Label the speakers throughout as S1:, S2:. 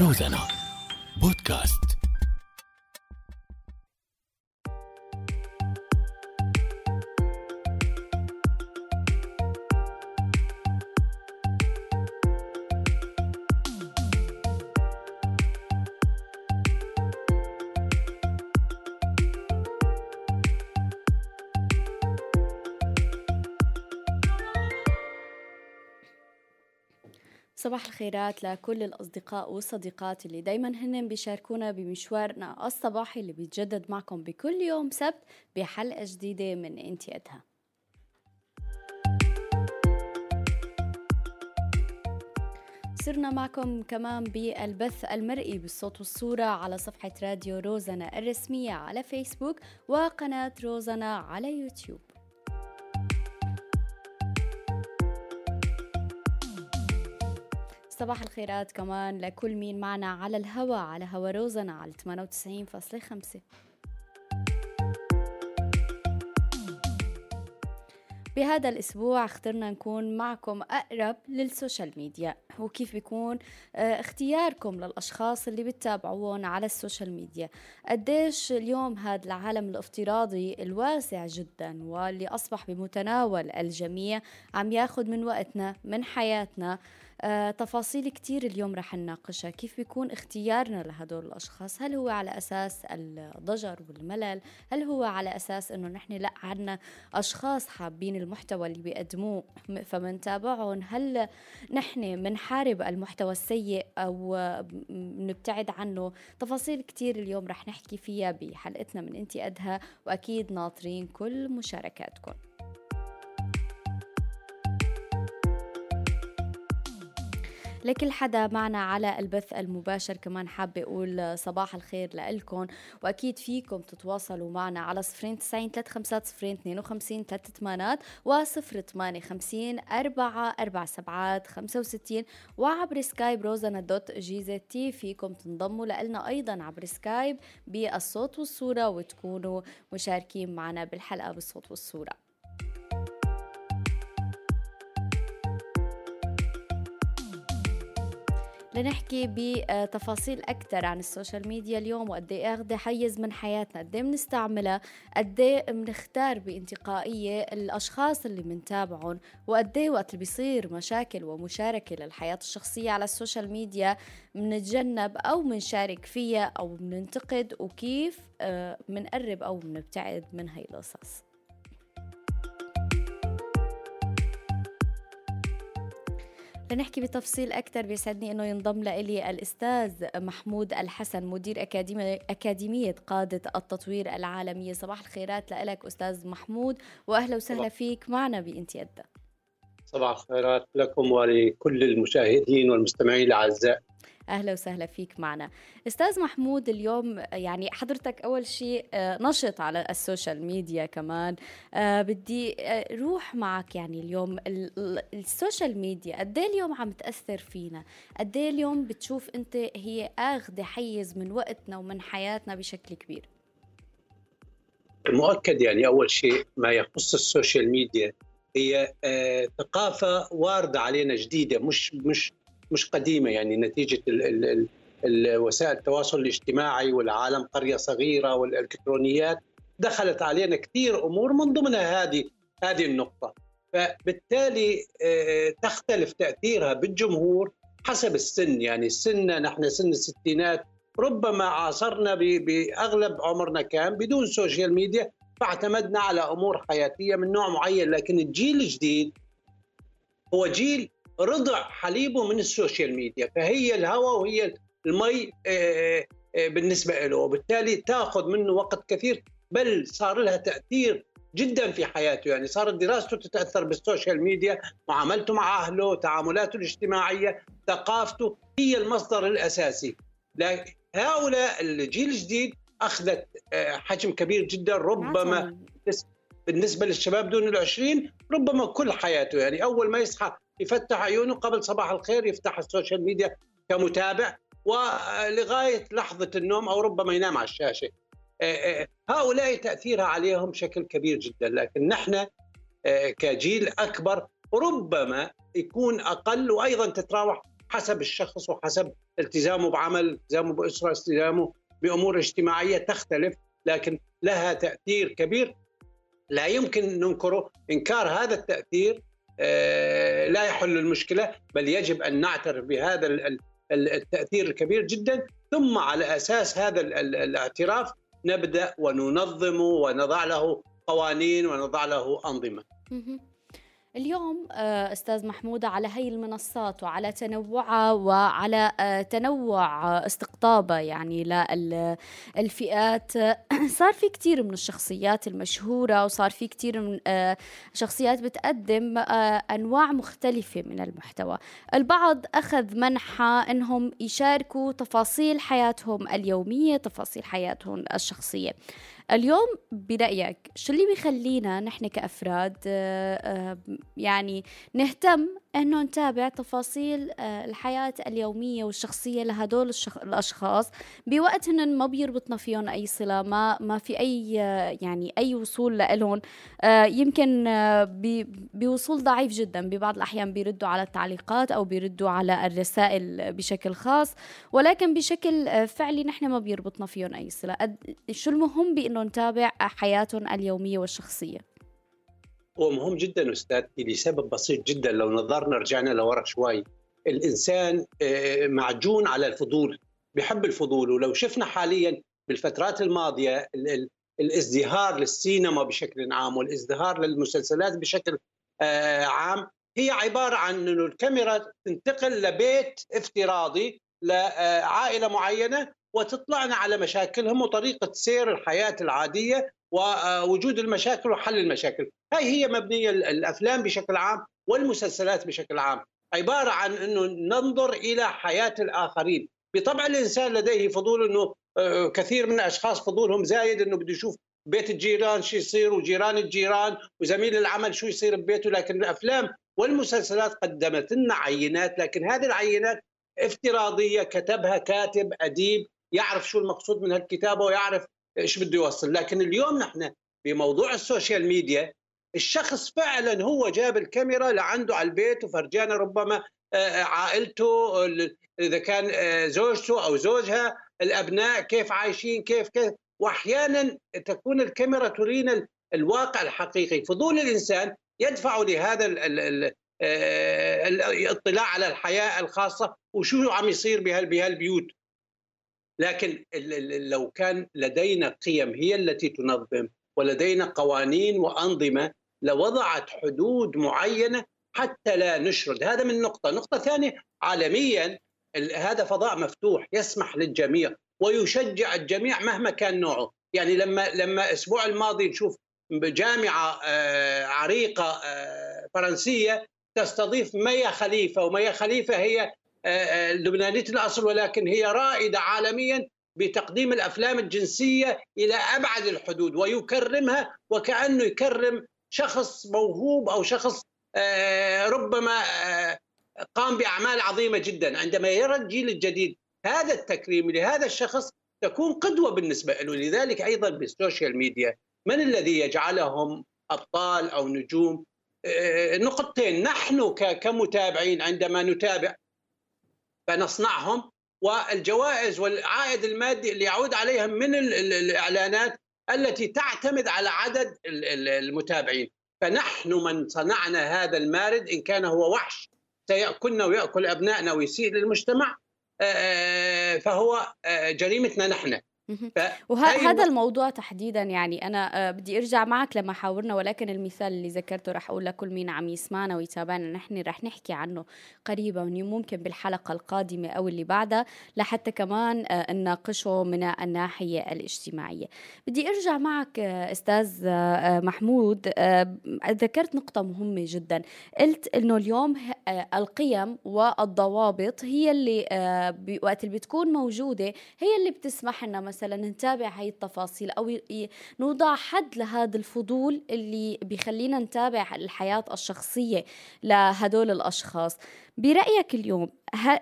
S1: روزانا بودكاست.
S2: صباح الخيرات لكل الأصدقاء والصديقات اللي دايما هن بيشاركونا بمشوارنا الصباحي اللي بيتجدد معكم بكل يوم سبت بحلقة جديدة من إنتي قدها صرنا معكم كمان بالبث المرئي بالصوت والصورة على صفحة راديو روزنا الرسمية على فيسبوك وقناة روزنا على يوتيوب. صباح الخيرات كمان لكل مين معنا على الهوا على هوا روزنا على 98.5 بهذا الأسبوع اخترنا نكون معكم أقرب لل social media. وكيف بيكون؟ آه، اختياركم للأشخاص اللي بتتابعوهم على ال social media. قديش اليوم هذا العالم الافتراضي الواسع جدا واللي أصبح بمتناول الجميع عم ياخد من وقتنا من حياتنا. آه، تفاصيل كتير اليوم رح نناقشها. كيف بيكون اختيارنا لهدول الأشخاص؟ هل هو على أساس الضجر والملل؟ هل هو على أساس أنه نحن لا عنا أشخاص حابين المحتوى اللي بيقدموه فمنتابعهم هل نحن منحارب المحتوى السيء أو نبتعد عنه؟ تفاصيل كتير اليوم رح نحكي فيها بحلقتنا من انتي أدها وأكيد ناطرين كل مشاركاتكم. لكل حدا معنا على البث المباشر. كمان حابة أقول صباح الخير لإلكم وأكيد فيكم تتواصلوا معنا على صفرين تسعين ثلاث خمسات صفرين اثنين وخمسين ثلاث ثمانات وصفر ثمانية خمسين أربعة أربع سبعات خمسة وستين وعبر سكايب روزانا dot جيزة تي. فيكم تنضموا لنا أيضا عبر سكايب بالصوت والصورة وتكونوا مشاركين معنا بالحلقة بالصوت والصورة. لنحكي بتفاصيل أكثر عن ال social media اليوم وقد إيه أخذ حيز من حياتنا. قد إيه بنستعملها؟ قد إيه بنختار بانتقائية الأشخاص اللي بنتابعهم؟ وقد إيه وقت اللي بيصير مشاكل ومشاركة للحياة الشخصية على ال social media بنتجنب أو بنشارك فيها أو بننتقد؟ وكيف بنقرب أو بنبتعد من هاي القصص؟ لنحكي بتفصيل أكثر بيسعدني أنه ينضم لإلي الأستاذ محمود الحسن مدير أكاديمية, أكاديمية قادة التطوير العالمية. صباح الخيرات لك أستاذ محمود وأهلا وسهلا فيك معنا بإنتي أدى.
S3: صباح الخيرات لكم ولكل المشاهدين والمستمعين الأعزاء.
S2: أهلا وسهلا فيك معنا. أستاذ محمود اليوم يعني حضرتك أول شيء آه، نشط على ال social media كمان. آه، بدي آه، روح معك يعني اليوم. ال social media قد إيه اليوم عم تأثر فينا؟ قد إيه اليوم بتشوف أنت هي آخذة حيز من وقتنا ومن حياتنا بشكل كبير؟
S3: المؤكد يعني أول شيء ما يخص ال social media هي ثقافة واردة علينا جديدة مش مش مش قديمة. يعني نتيجة ال ال وسائل التواصل الاجتماعي والعالم قرية صغيرة والإلكترونيات دخلت علينا كثير أمور من ضمنها هذه هذه النقطة. فبالتالي آه، تختلف تأثيرها بالجمهور حسب السن. يعني سننا نحن سن الستينات ربما عاصرنا بأغلب عمرنا كان بدون social media. فاعتمدنا على أمور حياتية من نوع معين لكن الجيل الجديد هو جيل رضع حليبه من ال social media فهي الهواء وهي المي آه، آه، بالنسبة له. وبالتالي تأخذ منه وقت كثير بل صار لها تأثير جدا في حياته. يعني صارت دراسته تتأثر بال social media معاملته مع أهله تعاملاته الاجتماعية ثقافته هي المصدر الأساسي. هؤلاء الجيل الجديد أخذت آه، حجم كبير جدا. ربما بالنسبة للشباب دون العشرين ربما كل حياته. يعني أول ما يصحى يفتح عيونه قبل صباح الخير يفتح ال social media كمتابع ولغاية لحظة النوم أو ربما ينام على الشاشة. آه، آه، هؤلاء تأثيرها عليهم بشكل كبير جدا. لكن نحن كجيل أكبر ربما يكون أقل وأيضا تتراوح حسب الشخص وحسب التزامه بعمل التزامه بأسرة التزامه بأمور اجتماعية تختلف لكن لها تأثير كبير. لا يمكن ننكره إنكار هذا التأثير آه، لا يحل المشكلة بل يجب أن نعترف بهذا التأثير الكبير جدا. ثم على أساس هذا الاعتراف نبدأ وننظم ونضع له قوانين ونضع له أنظمة.
S2: اليوم آه، أستاذ محمود على هي المنصات وعلى تنوعها وعلى آه، تنوع استقطابها يعني للفئات صار في كثير من الشخصيات المشهورة وصار في كثير من آه، شخصيات بتقدم أنواع مختلفة من المحتوى. البعض أخذ منحة أنهم يشاركوا تفاصيل حياتهم اليومية تفاصيل حياتهم الشخصية. اليوم برأيك شو اللي بيخلينا نحن كأفراد آه، آه، يعني نهتم أنه نتابع تفاصيل آه، الحياة اليومية والشخصية لهدول الشخ... الأشخاص بوقت هن ما بيربطنا فيهم أي صلة ما ما في أي يعني أي وصول لهم يمكن بوصول ضعيف جدا. ببعض الأحيان بيردوا على التعليقات أو بيردوا على الرسائل بشكل خاص. ولكن بشكل فعلي نحن ما بيربطنا فيهم أي صلة. شو المهم بإنه نتابع حياتهم اليومية والشخصية؟
S3: هو مهم جدا استاذتي لسبب بسيط جدا لو نظرنا رجعنا لورا شوي. الإنسان آه، معجون على الفضول بحب الفضول. ولو شفنا حاليا بالفترات الماضية الازدهار للسينما بشكل عام والازدهار للمسلسلات بشكل آه، عام هي عبارة عن إنه الكاميرا تنتقل لبيت افتراضي لعائلة معينة وتطلعنا على مشاكلهم وطريقة سير الحياة العادية ووجود المشاكل وحل المشاكل. هاي هي مبنية الأفلام بشكل عام والمسلسلات بشكل عام. عبارة عن أنه ننظر إلى حياة الآخرين. بطبع الإنسان لديه فضول أنه آه، كثير من الأشخاص فضولهم زايد أنه بده يشوف بيت الجيران شو يصير وجيران الجيران وزميل العمل شو يصير ببيته. لكن الأفلام والمسلسلات قدمت لنا عينات. لكن هذه العينات افتراضية كتبها كاتب أديب يعرف شو المقصود من هالكتابة ويعرف إيش بده يوصل. لكن اليوم نحن بموضوع ال social media الشخص فعلا هو جاب الكاميرا لعنده على البيت وفرجانا ربما آه، آه، عائلته إذا كان آه، زوجته أو زوجها الأبناء كيف عايشين كيف كيف. واحيانا تكون الكاميرا ترينا الواقع الحقيقي. فضول الإنسان يدفع لهذا الاطلاع على الحياة الخاصة وشو عم يصير بهالبيوت. لكن لو كان لدينا قيم هي التي تنظم ولدينا قوانين وأنظمة لوضعت حدود معينة حتى لا نشرد. هذا من نقطة، نقطة ثانية عالميا هذا فضاء مفتوح يسمح للجميع ويشجع الجميع مهما كان نوعه، يعني لما لما الأسبوع الماضي نشوف جامعة آه، عريقة آه، فرنسية تستضيف ميا خليفة وميا خليفة هي لبنانية الأصل ولكن هي رائدة عالميا بتقديم الأفلام الجنسية إلى أبعد الحدود ويكرمها وكأنه يكرم شخص موهوب أو شخص آه، ربما آه، قام بأعمال عظيمة جدا عندما يرى الجيل الجديد هذا التكريم لهذا الشخص تكون قدوة بالنسبة له. لذلك أيضا بالسوشيال ميديا من الذي يجعلهم أبطال أو نجوم؟ آه، نقطتين. نحن كمتابعين عندما نتابع فنصنعهم والجوائز والعائد المادي اللي يعود عليها من الإعلانات التي تعتمد على عدد المتابعين. فنحن من صنعنا هذا المارد إن كان هو وحش سيأكلنا ويأكل أبنائنا ويسيء للمجتمع فهو جريمتنا نحن.
S2: وهذا الموضوع تحديدا يعني أنا آه، بدي أرجع معك لما حاورنا ولكن المثال اللي ذكرته رح أقول لكل مين عم يسمعنا ويتابعنا. نحن رح نحكي عنه قريبا ممكن بالحلقة القادمة أو اللي بعدها لحتى كمان آه، نناقشه من الناحية الاجتماعية. بدي أرجع معك آه، أستاذ محمود. ذكرت نقطة مهمة جدا. قلت إنه اليوم القيم والضوابط هي اللي وقت اللي بتكون موجودة هي اللي بتسمح لنا مثلا نتابع هاي التفاصيل أو نوضع حد لهذا الفضول اللي بيخلينا نتابع الحياة الشخصية لهدول الأشخاص. برأيك اليوم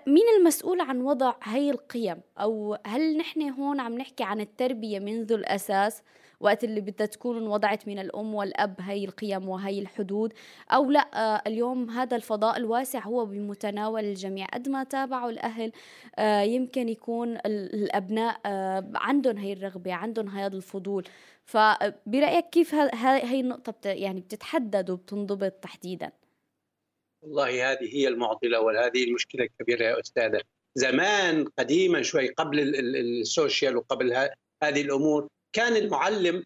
S2: مين المسؤول عن وضع هاي القيم؟ أو هل نحن هون عم نحكي عن التربية منذ الأساس؟ وقت اللي بدها تكون انوضعت من الأم والأب هي القيم وهي الحدود. أو لا آه، اليوم هذا الفضاء الواسع هو بمتناول الجميع. قد ما تابعوا الأهل آه، يمكن يكون الأبناء آه، عندهم هي الرغبة عندهم هذا الفضول. فبرأيك كيف هاي النقطة يعني بتتحدد وبتنضبط تحديدا؟
S3: والله هذه هي المعضلة وهذه المشكلة الكبيرة يا أستاذة. زمان قديما شوي قبل السوشيال وقبل هذه الأمور كان المعلم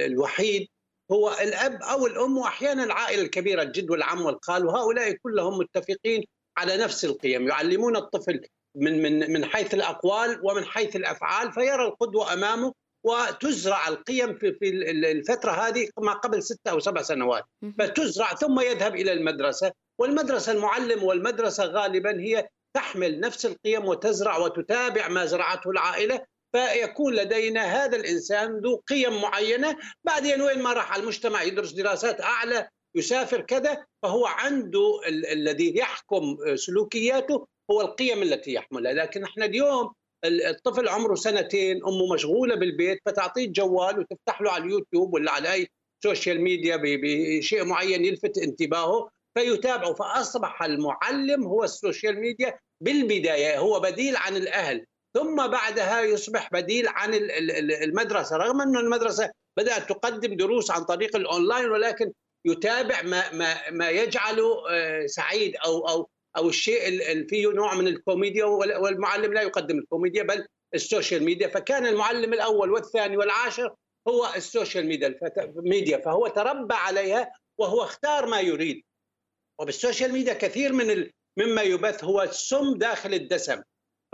S3: الوحيد هو الأب أو الأم وأحيانا العائلة الكبيرة الجد والعم والخال وهؤلاء كلهم متفقين على نفس القيم. يعلمون الطفل من من من حيث الأقوال ومن حيث الأفعال فيرى القدوة أمامه وتزرع القيم في في الفترة هذه ما قبل ستة أو سبع سنوات. فتزرع ثم يذهب إلى المدرسة والمدرسة المعلم والمدرسة غالبا هي تحمل نفس القيم وتزرع وتتابع ما زرعته العائلة فيكون لدينا هذا الإنسان ذو قيم معينة. بعدين وين ما راح على المجتمع يدرس دراسات أعلى يسافر كذا فهو عنده الذي يحكم سلوكياته هو القيم التي يحملها. لكن إحنا اليوم الطفل عمره سنتين أمه مشغولة بالبيت فتعطيه الجوال وتفتح له على اليوتيوب ولا على أي social media بشيء معين يلفت انتباهه فيتابعه. فأصبح المعلم هو ال social media بالبداية هو بديل عن الأهل. ثم بعدها يصبح بديل عن المدرسة رغم أنه المدرسة بدأت تقدم دروس عن طريق الأونلاين ولكن يتابع ما ما ما يجعله آه، سعيد أو أو أو الشيء اللي فيه نوع من الكوميديا والمعلم لا يقدم الكوميديا بل ال social media. فكان المعلم الأول والثاني والعاشر هو ال social media ميديا. فهو تربى عليها وهو اختار ما يريد. وبال social media كثير من مما يبث هو السم داخل الدسم.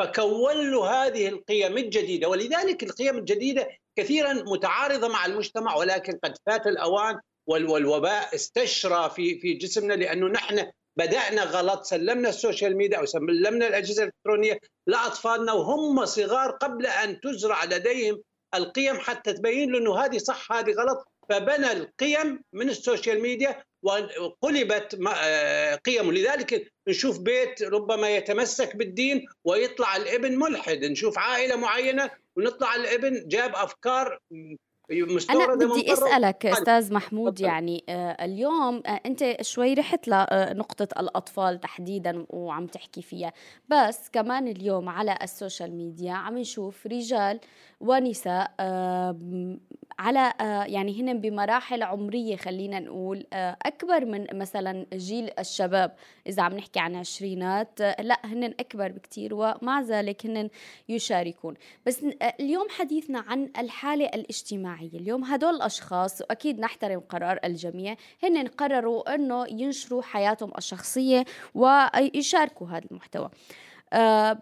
S3: فكون له هذه القيم الجديدة. ولذلك القيم الجديدة كثيرا متعارضة مع المجتمع ولكن قد فات الأوان والوباء استشرى في في جسمنا لأنه نحن بدأنا غلط سلمنا ال social media أو سلمنا الأجهزة الإلكترونية لأطفالنا وهم صغار قبل أن تزرع لديهم القيم حتى تبين له انه هذه صح هذه غلط. فبنى القيم من ال social media وقلبت آه، قيمه لذلك نشوف بيت ربما يتمسك بالدين ويطلع الابن ملحد. نشوف عائلة معينة ونطلع الابن جاب أفكار
S2: أنا بدي أسألك أستاذ محمود يعني آه اليوم آه أنت شوي رحت لنقطة آه، الأطفال تحديدا وعم تحكي فيها. بس كمان اليوم على السوشيال ميديا عم نشوف رجال ونساء آه على آه، يعني هن بمراحل عمرية خلينا نقول آه، أكبر من مثلا جيل الشباب. إذا عم نحكي عن عشرينات لا هن أكبر بكتير ومع ذلك هن يشاركون. بس اليوم حديثنا عن الحالة الاجتماعية. اليوم هدول الأشخاص وأكيد نحترم قرار الجميع هن قرروا أنه ينشروا حياتهم الشخصية ويشاركوا هذا المحتوى.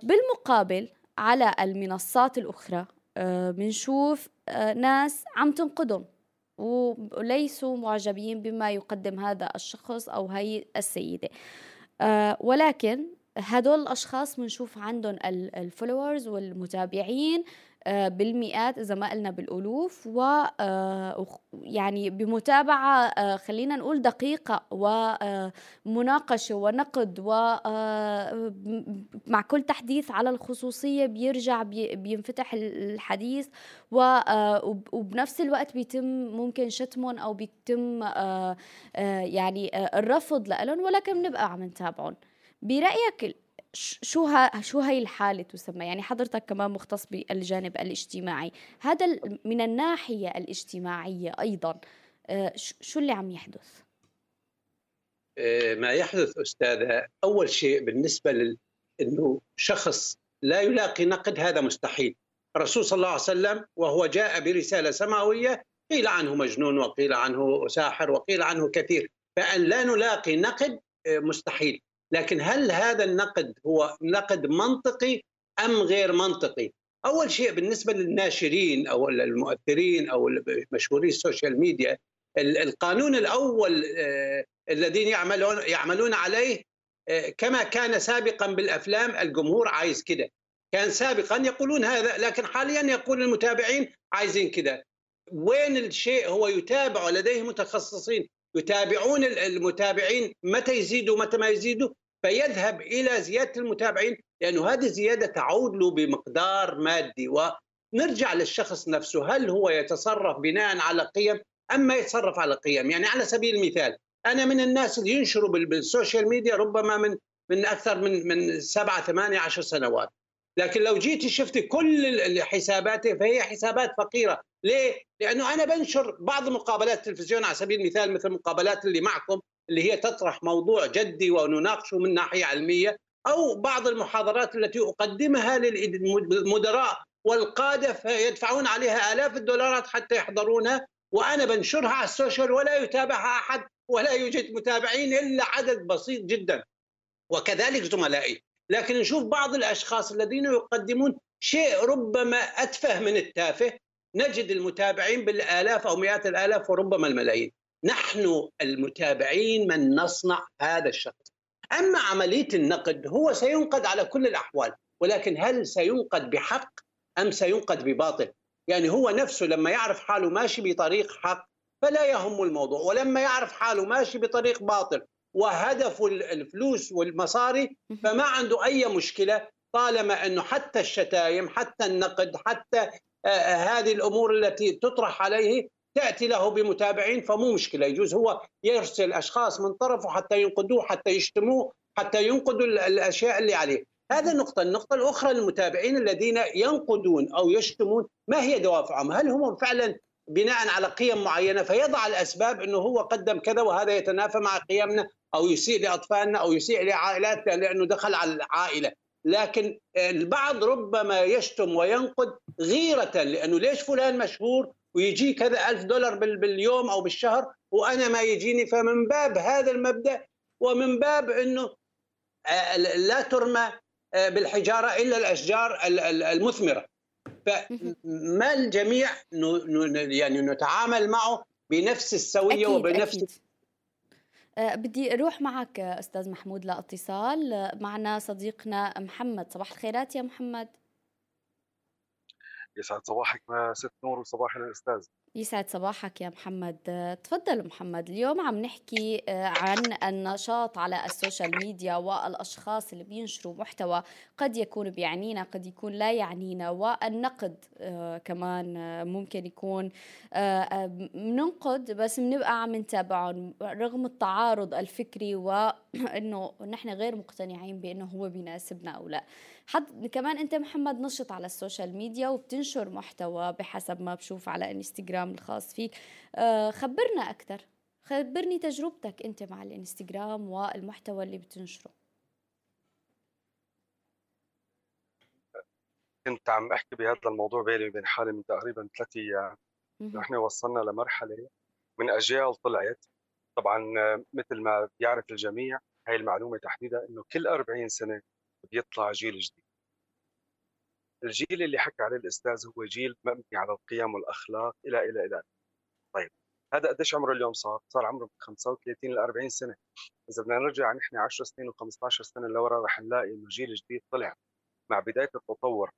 S2: بالمقابل على المنصات الأخرى بنشوف آه، ناس عم تنقدهم وليسوا معجبين بما يقدم هذا الشخص أو هي السيدة. آه، ولكن هدول الأشخاص بنشوف عندهم الفولورز والمتابعين آه، بالمئات إذا ما قلنا بالألوف و آه، يعني بمتابعة آه، خلينا نقول دقيقة ومناقشه ونقد ومع كل تحديث على الخصوصية بيرجع بينفتح الحديث وبنفس الوقت بيتم ممكن شتمهم أو بيتم يعني الرفض لهم ولكن بنبقى عم نتابعهم. برأيك شو ها شو هي الحالة تسمى؟ يعني حضرتك كمان مختص بالجانب الاجتماعي. هذا من الناحية الاجتماعية أيضا آه، شو اللي عم يحدث؟
S3: آه، ما يحدث أستاذة أول شيء بالنسبة لل... أنه شخص لا يلاقي نقد هذا مستحيل. الرسول صلى الله عليه وسلم وهو جاء برسالة سماوية قيل عنه مجنون وقيل عنه ساحر وقيل عنه كثير. فأن لا نلاقي نقد آه، مستحيل. لكن هل هذا النقد هو نقد منطقي أم غير منطقي؟ أول شيء بالنسبة للناشرين أو المؤثرين أو مشهوري السوشيال ميديا القانون الأول آه، الذين يعملون يعملون عليه آه، كما كان سابقا بالأفلام الجمهور عايز كده. كان سابقا يقولون هذا لكن حاليا يقول المتابعين عايزين كده. وين الشيء هو يتابع لديه متخصصين. يتابعون المتابعين متى يزيدوا متى ما يزيدوا فيذهب إلى زيادة المتابعين لأنه هذه الزيادة تعود له بمقدار مادي. نرجع للشخص نفسه هل هو يتصرف بناء على قيم أم ما يتصرف على قيم؟ يعني على سبيل المثال أنا من الناس اللي ينشروا بالسوشيال ميديا ربما من من أكثر من من سبعة ثمانية عشر سنوات. لكن لو جيتي شفتي كل حساباتي فهي حسابات فقيرة. ليه؟ لأنه أنا بنشر بعض مقابلات التلفزيون على سبيل المثال مثل المقابلات اللي معكم اللي هي تطرح موضوع جدي ونناقشه من ناحية علمية أو بعض المحاضرات التي أقدمها للمدراء والقادة فيدفعون عليها آلاف الدولارات حتى يحضرونها وأنا بنشرها على السوشيال ولا يتابعها أحد ولا يوجد متابعين إلا عدد بسيط جدا. وكذلك زملائي. لكن نشوف بعض الأشخاص الذين يقدمون شيء ربما أتفه من التافه نجد المتابعين بالآلاف أو مئات الآلاف وربما الملايين. نحن المتابعين من نصنع هذا الشخص. أما عملية النقد هو سينقد على كل الأحوال ولكن هل سينقد بحق أم سينقد بباطل؟ يعني هو نفسه لما يعرف حاله ماشي بطريق حق فلا يهم الموضوع ولما يعرف حاله ماشي بطريق باطل وهدفه الفلوس والمصاري فما عنده أي مشكلة طالما إنه حتى الشتايم حتى النقد حتى هذه الأمور التي تطرح عليه تأتي له بمتابعين فمو مشكلة. يجوز هو يرسل اشخاص من طرفه حتى ينقدوه حتى يشتموه حتى ينقدوا الأشياء اللي عليه. هذا النقطة، النقطة الأخرى المتابعين الذين ينقدون أو يشتمون ما هي دوافعهم؟ هل هم فعلا بناء على قيم معينة؟ فيضع الأسباب أنه هو قدم كذا وهذا يتنافى مع قيمنا أو يسيء لأطفالنا أو يسيء لعائلاتنا لأنه دخل على العائلة. لكن البعض ربما يشتم وينقد غيرة لأنه ليش فلان مشهور ويجي كذا ألف دولار باليوم أو بالشهر وأنا ما يجيني فمن باب هذا المبدأ ومن باب أنه آه، لا ترمى آه، بالحجارة إلا الأشجار المثمرة فما الجميع يعني نتعامل معه بنفس السوية أكيد وبنفس أكيد.
S2: أه بدي أروح معك أستاذ محمود لاتصال معنا صديقنا محمد. صباح الخيرات يا محمد.
S4: يسعد صباحك ما ست نور وصباح الأستاذ.
S2: يسعد صباحك يا محمد. تفضل محمد اليوم عم نحكي آه، عن النشاط على ال social media والأشخاص اللي بينشروا محتوى قد يكون بيعنينا قد يكون لا يعنينا والنقد آه، كمان آه، ممكن يكون بننقد بس بنبقى عم نتابعهم. رغم التعارض الفكري وانه نحن غير مقتنعين بإنه هو بيناسبنا أو لا. حد كمان انت محمد نشط على السوشيال ميديا وبتنشر محتوى بحسب ما بشوف على انستغرام الخاص فيك. آه، خبرنا أكثر خبرني تجربتك انت مع الانستغرام والمحتوى اللي بتنشره.
S4: كنت عم أحكي بهذا الموضوع بيني وبين حالي من تقريبا ثلاث أيام. نحن وصلنا لمرحلة من أجيال طلعت. طبعا مثل ما بيعرف الجميع هاي المعلومة تحديدا إنه كل 40 سنة بيطلع جيل جديد. الجيل اللي حكى عليه الأستاذ هو جيل مبني على القيم والأخلاق إلى إلى إلى طيب هذا قديش عمره اليوم صار؟ صار عمره من 35 ل 40 سنة. إذا بدنا نرجع نحن 10 سنين و15 سنة لورا رح نلاقي إنه جيل جديد طلع مع بداية التطور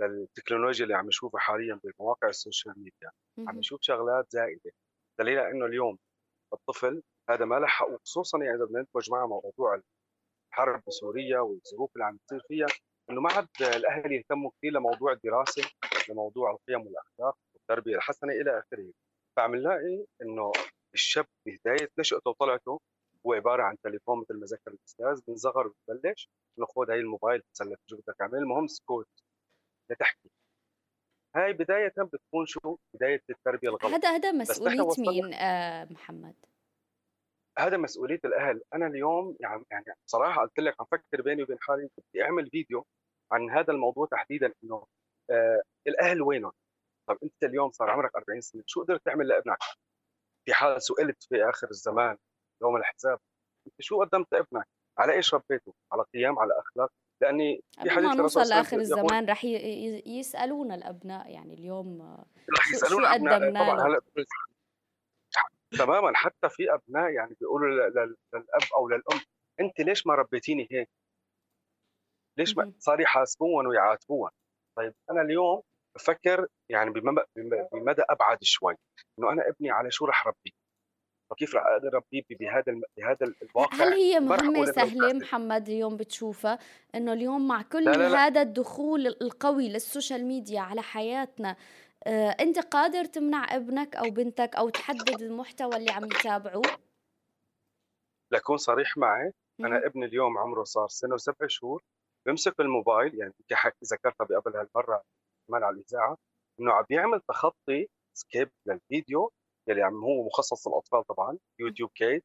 S4: للتكنولوجيا اللي عم نشوفها حاليا بمواقع ال social media. عم نشوف شغلات زائدة دليل إنه اليوم الطفل هذا ما لحق وخصوصا يعني إذا بدنا ندمج مع موضوع الحرب بسوريا والظروف اللي عم تصير فيها إنه ما عاد الاهل يهتموا كثير لموضوع الدراسة لموضوع القيم والاخلاق والتربية الحسنة إلى آخره. فعم نلاقي إنه الشاب بهداية نشأته وطلعته هو عبارة عن تليفون مثل ما ذكر الأستاذ بنصغر وبتبلش إنه خذ هاي الموبايل تسلى شو بدك تعمل المهم سكوت لتحكي. هاي بداية بتكون شو؟ بداية التربية الغلط.
S2: هذا هذا مسؤولية مين؟ آه محمد؟
S4: هذا مسؤولية الأهل. أنا اليوم يعني يعني بصراحه قلت لك عم فكر بيني وبين حالي بدي أعمل فيديو عن هذا الموضوع تحديدا إنه آه الأهل وينهم؟ طب أنت اليوم صار عمرك 40 سنة شو قدرت تعمل لابنك؟ في حال سئلت في آخر الزمان يوم الحساب أنت شو قدمت لابنك؟ على إيش ربيته؟ على قيم على أخلاق؟ لأني
S2: في حديث ما نوصل لآخر الزمان رح يسألونا الأبناء يعني اليوم
S4: رح يسألونا قدمنا طبعا هلا تماما. حتى في أبناء يعني بيقولوا للأب أو للأم أنت ليش ما ربيتيني هيك؟ ليش ما صار يحاسبون ويعاتبون؟ طيب أنا اليوم بفكر يعني بمدى أبعد شوي. إنه أنا ابني على شو رح ربيه فكيف رح أقدر اربيه بهذا بهذا الواقع؟
S2: هل هي مهمة سهلة محمد اليوم بتشوفها؟ إنه اليوم مع كل لا لا لا. هذا الدخول القوي للسوشيال ميديا على حياتنا أنت قادر تمنع ابنك أو بنتك أو تحدد المحتوى اللي عم يتابعوه
S4: لكون صريح معي أنا ابني اليوم عمره صار سنة وسبع شهور بمسك الموبايل يعني ذكرتها بقبل هالمرة كمان على الإذاعة إنه عم بيعمل تخطي skip للفيديو يلي عم هو مخصص للأطفال طبعا YouTube Kids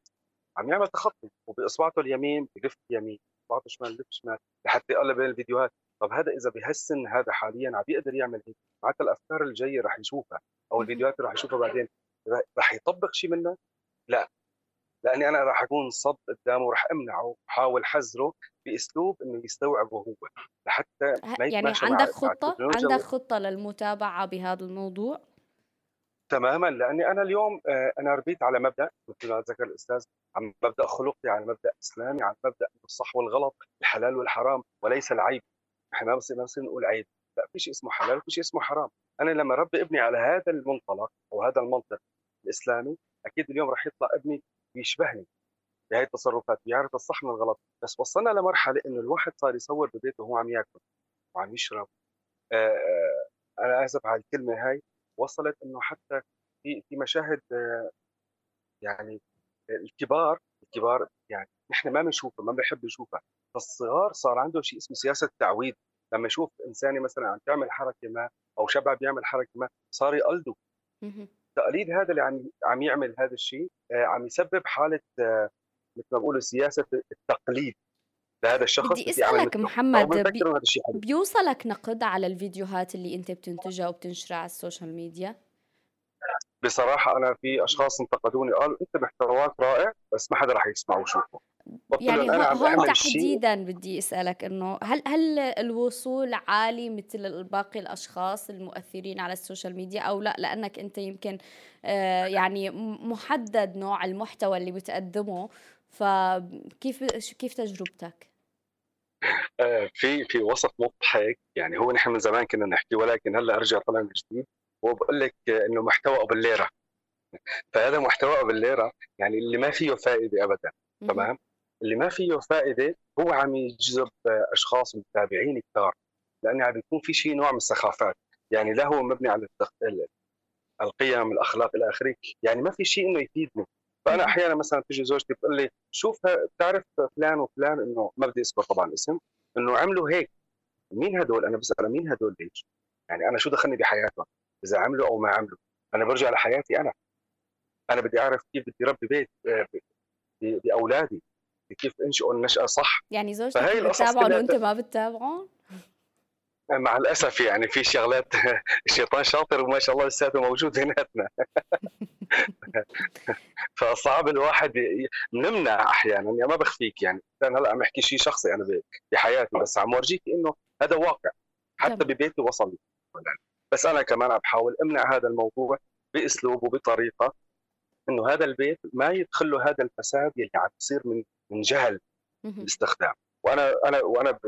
S4: عم يعمل تخطي وبإصبعته اليمين بلف يمين اصبعته الشمال بلف شمال لحتى يقلب بين الفيديوهات. طب هذا إذا بهالسن هذا حاليا عم بيقدر يعمل هيك؟ معناتها الأفكار الجاية رح يشوفها أو الفيديوهات اللي رح يشوفها بعدين. رح يطبق شيء منها؟ لا. لأني أنا راح أكون صد قدامه وراح أمنعه واحاول حذره بأسلوب إنه يستوعبه هو لحتى
S2: ما يعني عندك خطة؟ عندك خطة للمتابعة بهذا الموضوع؟
S4: تماما. لأني أنا اليوم آه، أنا ربيت على مبدأ مثل ما ذكر الأستاذ عن مبدأ خلقي على مبدأ إسلامي على مبدأ الصح والغلط الحلال والحرام وليس العيب. إحنا ما بصير نقول عيب. لا في شيء اسمه حلال وفي شيء اسمه حرام. أنا لما ربي ابني على هذا المنطلق أو هذا المنطق الإسلامي أكيد اليوم راح يطلع ابني بيشبهني بهي التصرفات بيعرف الصح من الغلط. بس وصلنا لمرحلة إنه الواحد صار يصور ببيته وهو عم ياكل وعم يشرب. أنا آسف على الكلمة هاي. وصلت إنه حتى في في مشاهد يعني الكبار الكبار يعني نحن ما بنشوفها ما بنحب نشوفها فالصغار صار عنده شيء اسمه سياسة تعويض لما يشوف انسانه مثلا عم تعمل حركة ما أو شاب بيعمل حركة ما صار يقلده. تقليد هذا اللي عم عم يعمل هذا الشيء آه، عم يسبب حالة آه، مثل ما بقولوا سياسة التقليد لهذا الشخص
S2: بدي أسألك محمد بي... بيوصلك نقد على الفيديوهات اللي أنت بتنتجها وبتنشرها على ال social
S4: media؟ بصراحة أنا في أشخاص انتقدوني قالوا أنت محتواك رائع بس ما حدا راح يسمع ويشوفه.
S2: يعني هون تحديدا بدي أسألك إنه هل هل الوصول عالي مثل باقي الأشخاص المؤثرين على السوشيال ميديا؟ أو لا لأنك أنت يمكن آه، يعني محدد نوع المحتوى اللي بتقدمه. فكيف كيف تجربتك؟
S4: آه، في في وسط مضحك يعني هو نحن من زمان كنا نحكي ولكن هلأ أرجع طلع من جديد. وبقول لك إنه محتوى أبو الليرة. فهذا محتوى أبو الليرة يعني اللي ما فيه فائدة ابدا. تمام؟ اللي ما فيه فائدة هو عم يجذب أشخاص متابعين كثار لأنه عم بيكون في شيء نوع من السخافات يعني لا هو مبني على القيم الأخلاق إلى آخره يعني ما في شيء إنه يفيدني. فأنا أحيانا مثلا تجي زوجتي بتقول لي شوف بتعرف فلان وفلان إنه ما بدي أذكر طبعا اسم إنه عملوا هيك مين هدول؟ أنا بسأل مين هدول؟ ليش؟ يعني أنا شو دخلني بحياتهم؟ إذا عملوا أو ما عملوا. أنا برجع لحياتي أنا. أنا بدي أعرف كيف بدي ربي بيت آه، بأولادي. كيف انشئوا النشأة صح؟
S2: يعني زوجتك بتتابعهم وانت ما بتتابعهم؟
S4: مع الأسف يعني في شغلات الشيطان شاطر وما شاء الله لساته موجود بيناتنا فصعب الواحد نمنع أحيانا يعني ما بخفيك يعني. أنا هلا عم أحكي شيء شخصي أنا بحياتي بس عم ورجيك إنه هذا واقع حتى ببيتي وصل بس أنا كمان عم بحاول أمنع هذا الموضوع بأسلوب وبطريقة إنه هذا البيت ما يدخل له هذا الفساد اللي عم يصير من من جهل باستخدام. وأنا أنا وأنا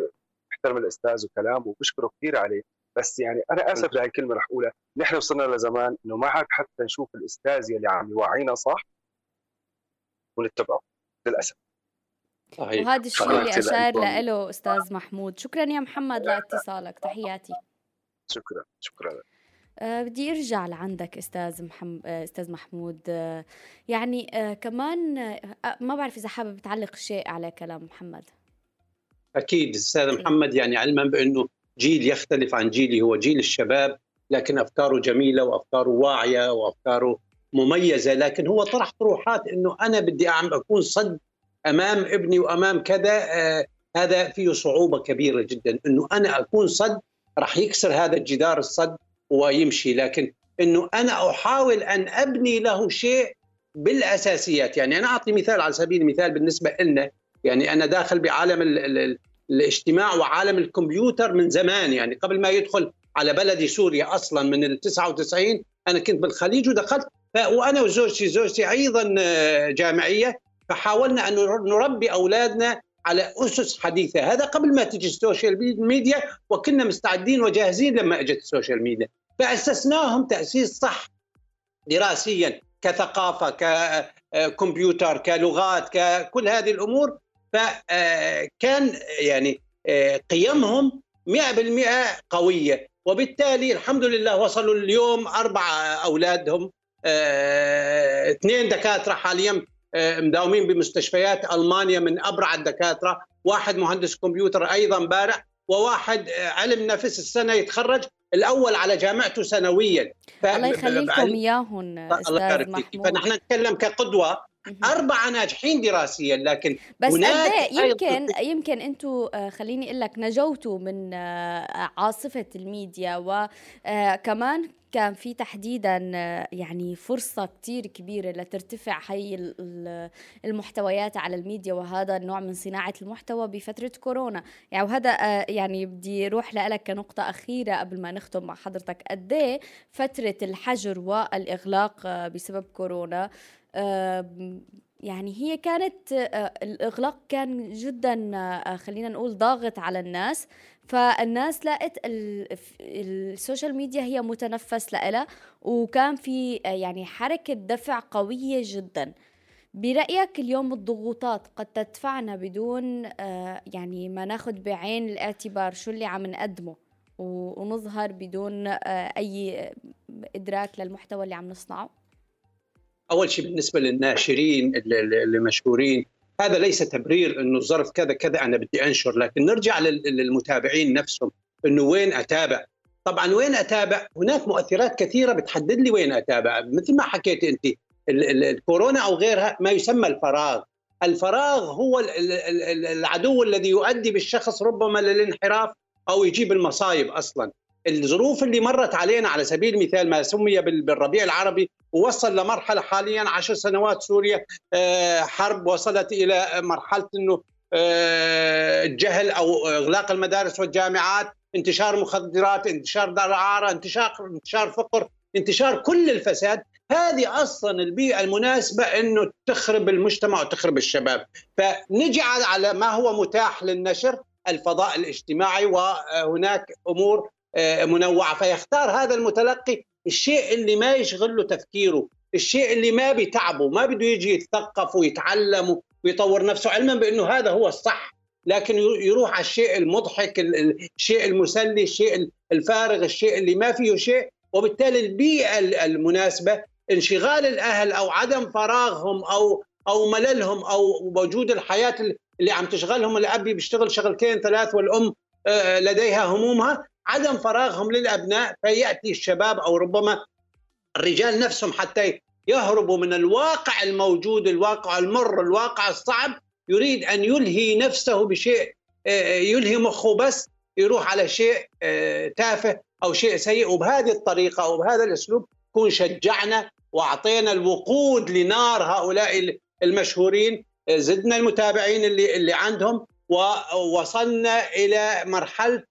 S4: بحترم الأستاذ وكلامه وبشكره كثير عليه بس يعني أنا آسف لهي الكلمة رح أقولها. نحن وصلنا لزمان إنه ما عاد حتى نشوف الأستاذ اللي عم يوعينا صح؟ ونتبعه. للأسف.
S2: صحيح. وهذا الشيء اللي أشار له أستاذ محمود. شكرا يا محمد لإتصالك. تحياتي.
S4: شكرا. شكرا.
S2: بدي ارجع لعندك أستاذ محمد أه أستاذ محمود. أه يعني كمان ما بعرف إذا حابب تعلق شيء على كلام محمد.
S3: أكيد أستاذ محمد يعني علما بأنه جيل يختلف عن جيلي هو جيل الشباب لكن أفكاره جميلة وأفكاره واعية وأفكاره مميزة. لكن هو طرح طروحات إنه أنا بدي أكون صد أمام ابني وأمام كذا آه هذا فيه صعوبة كبيرة جدا. إنه أنا أكون صد راح يكسر هذا الجدار الصد. ويمشي. لكن إنه أنا أحاول أن أبني له شيء بالأساسيات. يعني أنا أعطي مثال على سبيل المثال بالنسبة لنا يعني أنا داخل بعالم ال ال الاجتماع وعالم الكمبيوتر من زمان. يعني قبل ما يدخل على بلدي سوريا أصلا من ال 99 أنا كنت بالخليج ودخلت. وأنا وزوجتي زوجتي أيضا آه، جامعية. فحاولنا أن نربي أولادنا على أسس حديثة. هذا قبل ما تجي ال social media وكنا مستعدين وجاهزين لما أجت ال social media فأسسناهم تأسيس صح دراسيا كثقافة ككمبيوتر كلغات ككل هذه الأمور. فكان يعني قيمهم 100% قوية. وبالتالي الحمد لله وصلوا اليوم أربع أولادهم اثنين دكاترة حاليا مداومين بمستشفيات ألمانيا من أبرع الدكاترة. واحد مهندس كمبيوتر أيضا بارع وواحد علم نفس السنة يتخرج. الأول على جامعته سنويا.
S2: الله يخلي لكم إياهم أستاذ محمود.
S3: فنحن نتكلم كقدوة. أربعة ناجحين دراسيا لكن
S2: بس هناك يمكن يمكن أنتم آه، خليني أقول لك نجوتوا من آه، عاصفة الميديا وكمان آه، كان في تحديدا يعني فرصة كتير كبيرة لترتفع هي المحتويات على الميديا وهذا النوع من صناعة المحتوى بفترة كورونا. يعني وهذا يعني بدي روح لك كنقطة أخيرة قبل ما نختم مع حضرتك. قد إيه فترة الحجر والإغلاق بسبب كورونا يعني هي كانت آه، الإغلاق كان جدا آه، خلينا نقول ضاغط على الناس. فالناس لقت ال social media هي متنفس لها وكان في آه، يعني حركة دفع قوية جدا. برأيك اليوم الضغوطات قد تدفعنا بدون يعني ما ناخذ بعين الاعتبار شو اللي عم نقدمه ونظهر بدون أي إدراك للمحتوى اللي عم نصنعه؟
S3: أول شيء بالنسبة للناشرين اللي مشهورين هذا ليس تبرير إنه ظرف كذا كذا أنا بدي أنشر لكن نرجع للمتابعين نفسهم إنه وين أتابع؟ طبعا وين أتابع؟ هناك مؤثرات كثيرة بتحدد لي وين أتابع. مثل ما حكيت أنت الكورونا أو غيرها ما يسمى الفراغ. الفراغ هو العدو الذي يؤدي بالشخص ربما للانحراف أو يجيب المصايب أصلا. الظروف اللي مرت علينا على سبيل المثال ما سمي بالربيع العربي ووصل لمرحلة حاليا عشر سنوات سوريا آه، حرب وصلت إلى مرحلة إنه آه، الجهل أو إغلاق المدارس والجامعات انتشار مخدرات انتشار دعاره انتشار انتشار فقر انتشار كل الفساد. هذه أصلا البيئة المناسبة إنه تخرب المجتمع وتخرب الشباب. فنجي على ما هو متاح للنشر الفضاء الاجتماعي وهناك أمور آه، منوعة. فيختار هذا المتلقي الشيء اللي ما يشغل له تفكيره الشيء اللي ما بيتعبه ما بده يجي يتثقف ويتعلم ويطور نفسه علما بأنه هذا هو الصح. لكن يروح على الشيء المضحك الشيء المسلي الشيء الفارغ الشيء اللي ما فيه شيء. وبالتالي البيئة المناسبة انشغال الأهل أو عدم فراغهم أو أو مللهم أو وجود الحياة اللي عم تشغلهم. الأب بيشتغل شغلتين ثلاث والأم آه، لديها همومها. عدم فراغهم للأبناء فيأتي الشباب أو ربما الرجال نفسهم حتى يهربوا من الواقع الموجود الواقع المر الواقع الصعب يريد أن يلهي نفسه بشيء آه، يلهي مخه بس يروح على شيء آه، تافه أو شيء سيء. وبهذه الطريقة وبهذا الأسلوب نكون شجعنا وأعطينا الوقود لنار هؤلاء المشهورين آه، زدنا المتابعين اللي اللي عندهم ووصلنا إلى مرحلة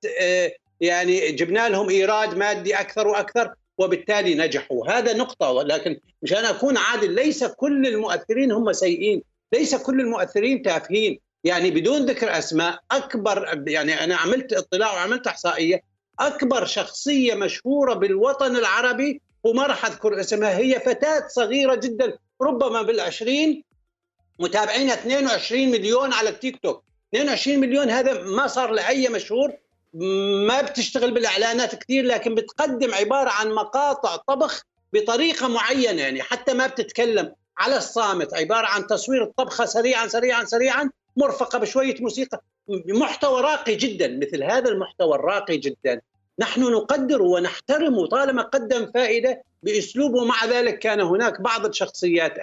S3: يعني جبنا لهم إيراد مادي أكثر وأكثر وبالتالي نجحوا. هذا نقطة ولكن مشان أكون عادل ليس كل المؤثرين هم سيئين ليس كل المؤثرين تافهين. يعني بدون ذكر أسماء أكبر يعني أنا عملت اطلاع وعملت إحصائية أكبر شخصية مشهورة بالوطن العربي وما راح اذكر اسمها هي فتاة صغيرة جدا ربما بالعشرين متابعينها 22 مليون على التيك توك. 22 مليون هذا ما صار لأي مشهور. ما بتشتغل بالإعلانات كثير لكن بتقدم عبارة عن مقاطع طبخ بطريقة معينة يعني حتى ما بتتكلم على الصامت عبارة عن تصوير الطبخة سريعا سريعا سريعا مرفقة بشوية موسيقى محتوى راقي جدا مثل هذا المحتوى الراقي جدا. نحن نقدر ونحترم طالما قدم فائدة بأسلوبه. مع ذلك كان هناك بعض الشخصيات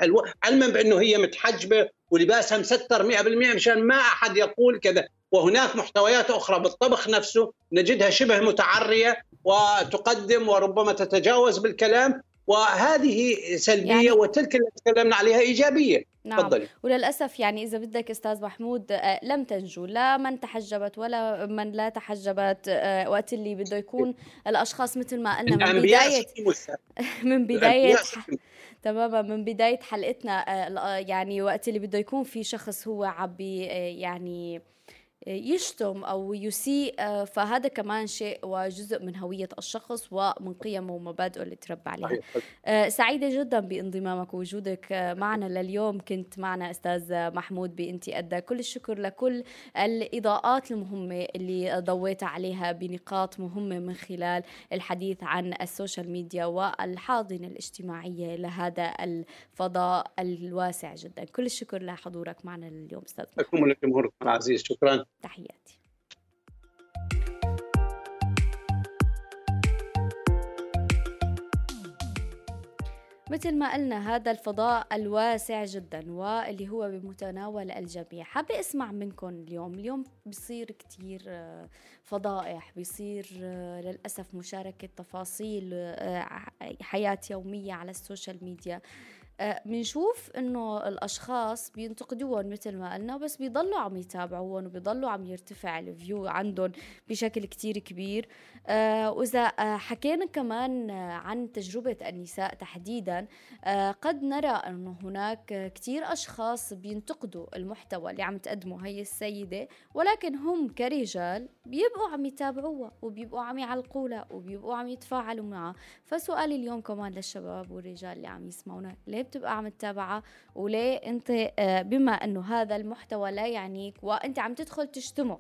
S3: علما بأنه هي متحجبة ولباسها مستر 100% مشان ما أحد يقول كذا. وهناك محتويات أخرى بالطبخ نفسه نجدها شبه متعرية وتقدم وربما تتجاوز بالكلام. وهذه سلبية يعني وتلك اللي تكلمنا عليها إيجابية.
S2: نعم. تفضلي. وللأسف يعني إذا بدك أستاذ محمود آه، لم تنجو لا من تحجبت ولا من لا تحجبت آه، وقت اللي بده يكون. الأشخاص مثل ما قلنا من بداية من بداية تماما. من بداية حلقتنا آه، يعني وقت اللي بده يكون في شخص هو عبي يعني يشتم أو يسيء آه، فهذا كمان شيء وجزء من هوية الشخص ومن قيمه ومبادئه اللي تربى عليها. آه، سعيدة جدا بانضمامك ووجودك آه، معنا لليوم. كنت معنا أستاذ محمود بإنتي أدى. كل الشكر لكل الإضاءات المهمة اللي ضويت عليها بنقاط مهمة من خلال الحديث عن السوشيال ميديا والحاضنة الاجتماعية لهذا الفضاء الواسع جدا. كل الشكر لحضورك معنا اليوم أستاذ
S3: لكم ولجمهوركم العزيز شكرا.
S2: تحياتي. مثل ما قلنا هذا الفضاء الواسع جدا واللي هو بمتناول الجميع. حابة أسمع منكم اليوم. اليوم بصير كتير آه، فضائح بصير آه، للأسف مشاركة تفاصيل آه، حياة يومية على ال social media. بنشوف آه، إنه الأشخاص بينتقدوهم مثل ما قلنا بس بيضلوا عم يتابعوهم وبيضلوا عم يرتفع ال view عندهم بشكل كتير كبير. آه، وإذا آه، حكينا كمان عن تجربة النساء تحديدا قد نرى إنه هناك كتير أشخاص بينتقدوا المحتوى اللي عم تقدمه هي السيدة ولكن هم كرجال بيبقوا عم يتابعوها وبيبقوا عم يعلقوا لها وبيبقوا عم يتفاعلوا معها. فسؤالي اليوم كمان للشباب والرجال اللي عم يسمعونا ليه بتبقى عم تتابعها. وليه؟ انت آه، بما انه هذا المحتوى لا يعنيك وانت عم تدخل تشتمه.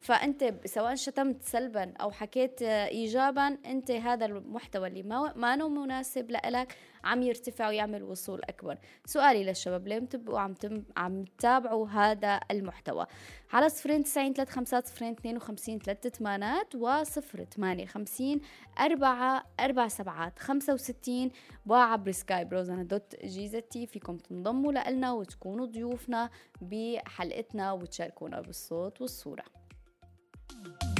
S2: فأنت سواء شتمت سلبا أو حكيت ايجابا أنت هذا المحتوى اللي ما ما مناسب لك عم يرتفع ويعمل وصول أكبر. سؤالي للشباب ليه بتبقوا عم تم عم تتابعوا هذا المحتوى؟ على صفرين تسعين ثلاث خمسات صفرين اثنين وخمسين ثلاث ثمانات وصفر ثمانية خمسين أربعة أربع سبعات خمسة وستين وعبر سكايب روزانا دوت جيزتي فيكم تنضموا لنا وتكونوا ضيوفنا بحلقتنا وتشاركونا بالصوت والصورة. Thank you.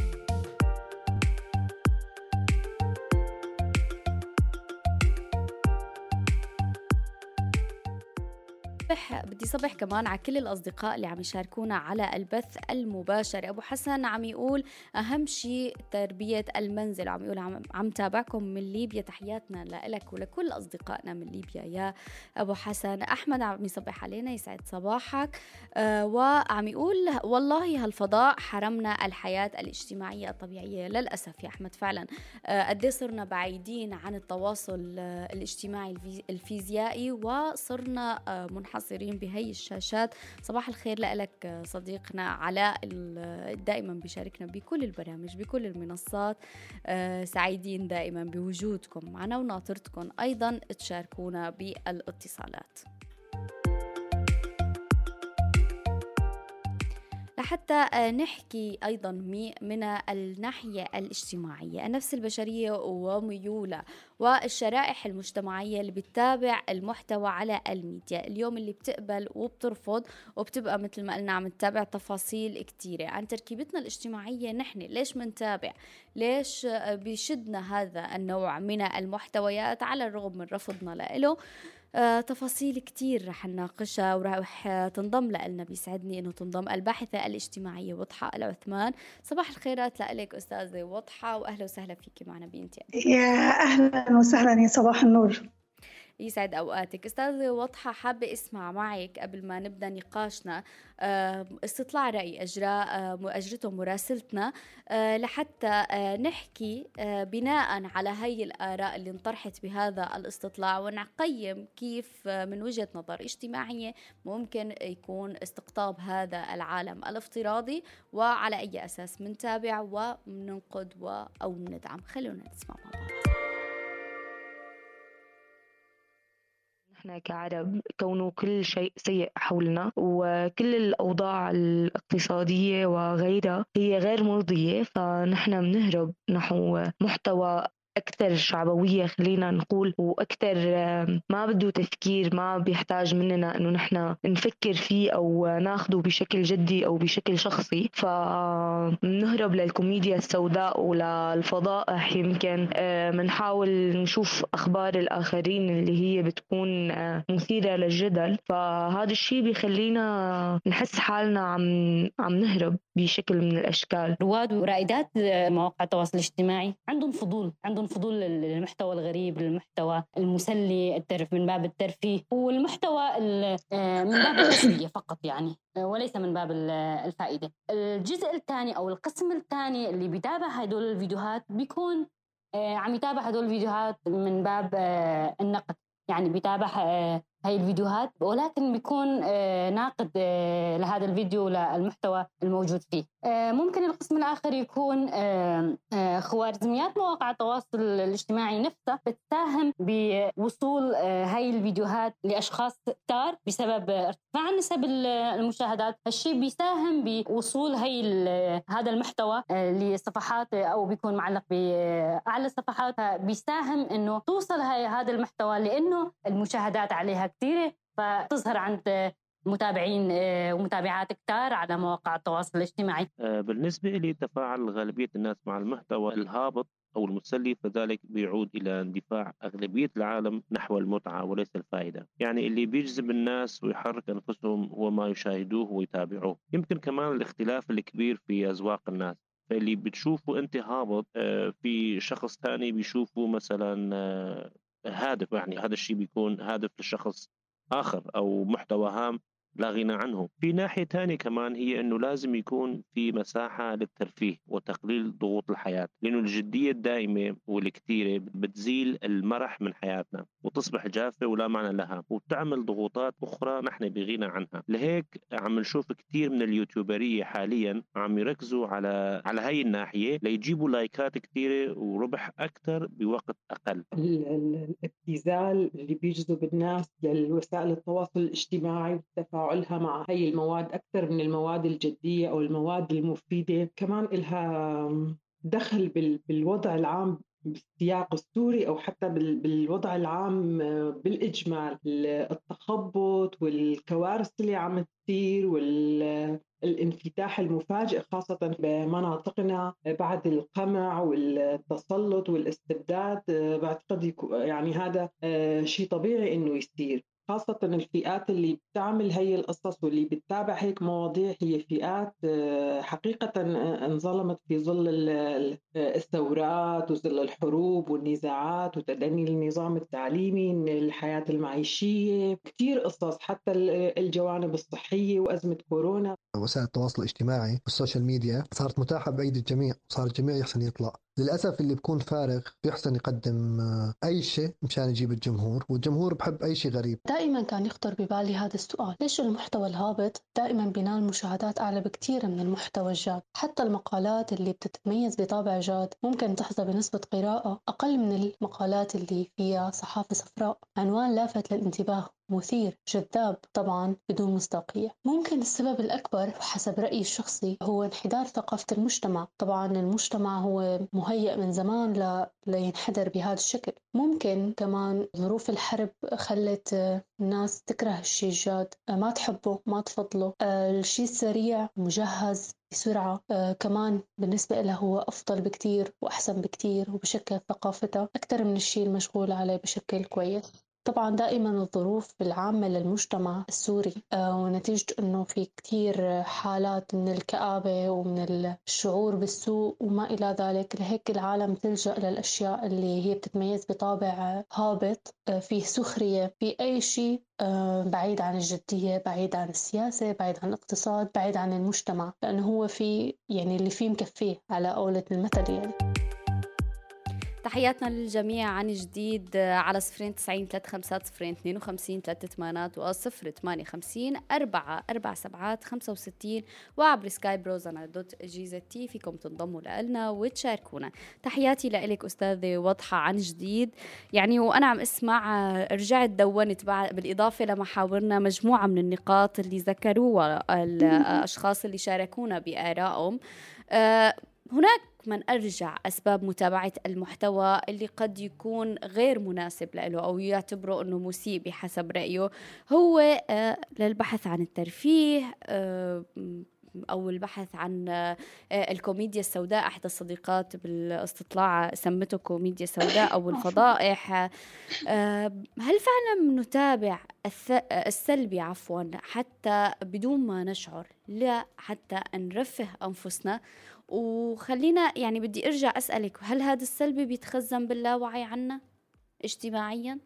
S2: صبح بدي صبح كمان على كل الأصدقاء اللي عم يشاركونا على البث المباشر. أبو حسن عم يقول أهم شيء تربية المنزل. عم يقول عم, عم تابعكم من ليبيا. تحياتنا لك ولكل أصدقائنا من ليبيا. يا أبو حسن أحمد عم يصبح علينا يسعد صباحك. آه وعم يقول والله هالفضاء حرمنا الحياة الاجتماعية الطبيعية للأسف يا أحمد فعلا. آه قد صرنا بعيدين عن التواصل آه الاجتماعي الفيزيائي وصرنا آه منحصرين منحصرين بهي الشاشات. صباح الخير لك صديقنا علاء دائما بيشاركنا بكل البرامج بكل المنصات. آه، سعيدين دائما بوجودكم معنا وناطرتكم أيضا تشاركونا بالاتصالات. لحتى آه، نحكي أيضا من الناحية الاجتماعية. النفس البشرية وميولها والشرائح المجتمعية اللي بتتابع المحتوى على الميديا. اليوم اللي بتقبل وبترفض وبتبقى مثل ما قلنا عم تتابع تفاصيل كتيرة. عن تركيبتنا الاجتماعية نحن ليش منتابع ليش بيشدنا هذا النوع من المحتويات على الرغم من رفضنا له؟ تفاصيل كتير رح نناقشها ورح تنضم لنا بيسعدني إنه تنضم. الباحثة الاجتماعية وضحى العثمان. صباح الخيرات لك أستاذة وضحى واهلا وسهلا فيكي معنا بنتي
S5: يا أهلا وسهلا يا صباح النور.
S2: يسعد أوقاتك. استاذه واضحه حابة أسمع معك قبل ما نبدأ نقاشنا استطلاع رأي أجراء أجرته مراسلتنا آه، لحتى آه، نحكي آه، بناء على هي الآراء اللي انطرحت بهذا الاستطلاع ونقيم كيف من وجهة نظر اجتماعية ممكن يكون استقطاب هذا العالم الافتراضي وعلى أي أساس منتابع ومننقد أو مندعم خلونا نسمع مع بعض.
S6: إحنا كعرب كونه كل شيء سيء حولنا وكل الأوضاع الاقتصادية وغيرها هي غير مرضية فنحن بنهرب نحو محتوى أكثر شعبوية خلينا نقول وأكثر ما بده تفكير ما بيحتاج مننا إنه نحن نفكر فيه أو ناخده بشكل جدي أو بشكل شخصي. فنهرب للكوميديا السوداء وللفضائح يمكن. بنحاول نشوف أخبار الآخرين اللي هي بتكون مثيرة للجدل. فهذا الشيء بيخلينا نحس حالنا عم عم نهرب بشكل من الأشكال.
S7: رواد ورائدات مواقع التواصل الاجتماعي عندهم فضول عندهم فضول المحتوى الغريب المحتوى المسلي الترف من باب الترفيه والمحتوى آه، من باب التسلية فقط يعني آه، وليس من باب الفائدة. الجزء الثاني أو القسم الثاني اللي بيتابع هدول الفيديوهات بيكون عم يتابع هدول الفيديوهات من باب النقد. يعني بيتابع هاي الفيديوهات ولكن بيكون آه، ناقد آه، لهذا الفيديو للمحتوى الموجود فيه. آه، ممكن القسم الآخر يكون خوارزميات مواقع التواصل الاجتماعي نفسها بتساهم بوصول هاي الفيديوهات لأشخاص كتار بسبب ارتفاع نسب المشاهدات. هالشيء بيساهم بوصول هاي هذا المحتوى لصفحات أو بيكون معلق بأعلى الصفحات بيساهم إنه توصل هاي هذا المحتوى لأنه المشاهدات عليها كثيرة فتظهر عند متابعين آه، ومتابعات كتار على مواقع التواصل الاجتماعي.
S8: آه، بالنسبة لي تفاعل غالبية الناس مع المحتوى الهابط أو المسلي فذلك بيعود إلى اندفاع أغلبية العالم نحو المتعة وليس الفائدة. يعني اللي بيجذب الناس ويحرك أنفسهم هو ما يشاهدوه ويتابعوه. يمكن كمان الاختلاف الكبير في أذواق الناس. فاللي بتشوفه أنت هابط آه، في شخص ثاني بيشوفه مثلا هادف يعني هذا الشيء بيكون هادف لشخص آخر أو محتوى هام لا غنى عنه في ناحية ثانية كمان هي أنه لازم يكون في مساحة للترفيه وتقليل ضغوط الحياة لأنه الجدية الدائمة والكثيرة بتزيل المرح من حياتنا وتصبح جافة ولا معنى لها وبتعمل ضغوطات أخرى نحن بغنى عنها. لهيك عم نشوف كثير من اليوتيوبرية حاليا عم يركزوا على على هاي الناحية ليجيبوا لايكات كثيرة وربح أكثر بوقت أقل.
S9: الابتذال اللي بيجذب الناس لوسائل التواصل الاجتماعي والتفاعل تفاعلها مع هي المواد أكثر من المواد الجدية أو المواد المفيدة. كمان إلها دخل بالوضع العام بالسياق السوري أو حتى بالوضع العام بالإجمال. التخبط والكوارث اللي عم تصير والانفتاح المفاجئ خاصة بمناطقنا بعد القمع والتسلط والاستبداد بعتقد يعني هذا شيء طبيعي إنه يصير. خاصة الفئات اللي بتعمل هي القصص واللي بتتابع هيك مواضيع هي فئات آه، حقيقة آه، انظلمت في ظل الثورات وظل الحروب والنزاعات وتدني النظام التعليمي الحياة المعيشية كثير قصص حتى الجوانب الصحية وأزمة كورونا.
S10: وسائل التواصل الاجتماعي والسوشيال ميديا صارت متاحة بأيدي الجميع صار الجميع يحسن يطلع. للأسف اللي بكون فارغ بيحسن يقدم آه، أي شيء مشان يجيب الجمهور والجمهور بحب أي شيء غريب.
S11: دائما كان يخطر ببالي هذا السؤال ليش المحتوى الهابط دائما بينال مشاهدات أعلى بكثير من المحتوى الجاد؟ حتى المقالات اللي بتتميز بطابع جاد ممكن تحظى بنسبة قراءة أقل من المقالات اللي فيها صحافة صفراء عنوان لافت للانتباه. مثير جذاب طبعا بدون مصداقية. ممكن السبب الأكبر حسب رأيي الشخصي هو انحدار ثقافة المجتمع. طبعا المجتمع هو مهيأ من زمان ل... لينحدر بهذا الشكل. ممكن كمان ظروف الحرب خلت الناس تكره الشيء الجاد ما تحبه ما تفضله. الشيء السريع مجهز بسرعة. آه كمان بالنسبة له هو أفضل بكتير وأحسن بكتير وبشكل ثقافتها أكثر من الشيء المشغول عليه بشكل كويس. طبعا دائما الظروف العامة للمجتمع السوري آه، ونتيجة أنه في كثير حالات من الكآبة ومن الشعور بالسوء وما إلى ذلك. لهيك العالم تلجأ للأشياء اللي هي بتتميز بطابع هابط آه، فيه سخرية في أي شيء آه، بعيد عن الجدية بعيد عن السياسة بعيد عن الاقتصاد بعيد عن المجتمع. لأنه هو في يعني اللي فيه مكفيه على قولة المثل يعني.
S2: تحياتنا للجميع. عن جديد على صفرين تسعين ثلاث خمسات صفرين اثنين وخمسين ثلاثة ثمانات وصفر ثمانية خمسين أربعة أربع سبعات خمسة وستين وعبر سكاي بروزنا دوت جيزة تي فيكم تنضموا لنا وتشاركونا. تحياتي لإلك أستاذة واضحة عن جديد. يعني وأنا عم أسمع رجعت دونت بالإضافة لمحاورنا مجموعة من النقاط اللي ذكروها الأشخاص اللي شاركونا بآرائهم. أه هناك من أرجع أسباب متابعة المحتوى اللي قد يكون غير مناسب له أو يعتبره أنه مسيء بحسب رأيه. هو آه، للبحث عن الترفيه آه، أو البحث عن آه، الكوميديا السوداء إحدى الصديقات بالاستطلاع سمته كوميديا سوداء أو الفضائح. هل فعلا نتابع السلبي عفوا حتى بدون ما نشعر؟ لا حتى نرفه أنفسنا وخلينا يعني بدي أرجع أسألك هل هذا السلبي بيتخزن باللاوعي عنا اجتماعيا؟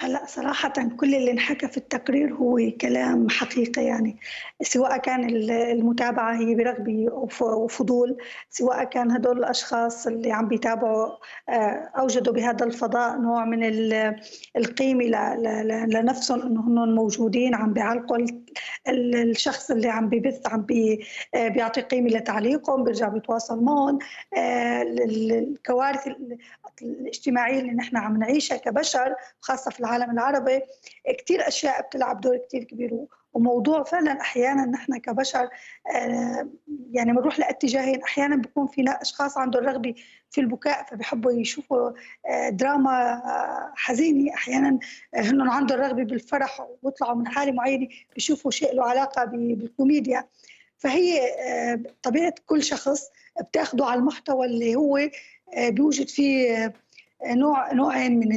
S5: هلا صراحة كل اللي انحكى في التقرير هو كلام حقيقي يعني. سواء كان المتابعة هي برغبة وفضول سواء كان هدول الأشخاص اللي عم بيتابعوا آه، أوجدوا بهذا الفضاء نوع من القيمة لنفسهم إنه هن موجودين عم بيعلقوا الشخص اللي عم ببث عم آه، بيعطي قيمة لتعليقهم بيرجع بيتواصل معهم. آه، الكوارث الاجتماعية اللي نحن عم نعيشها كبشر خاصة في العالم العربي كثير أشياء بتلعب دور كثير كبير وموضوع فعلا أحيانا نحن كبشر آه، يعني بنروح لاتجاهين أحيانا بيكون في أشخاص عندهم رغبة في البكاء فبيحبوا يشوفوا آه، دراما آه، حزينة. أحيانا هن عندهم رغبة بالفرح ويطلعوا من حالة معينة بيشوفوا شيء له علاقة بالكوميديا. فهي طبيعة كل شخص بتاخده على المحتوى اللي هو بيوجد فيه نوع نوعين من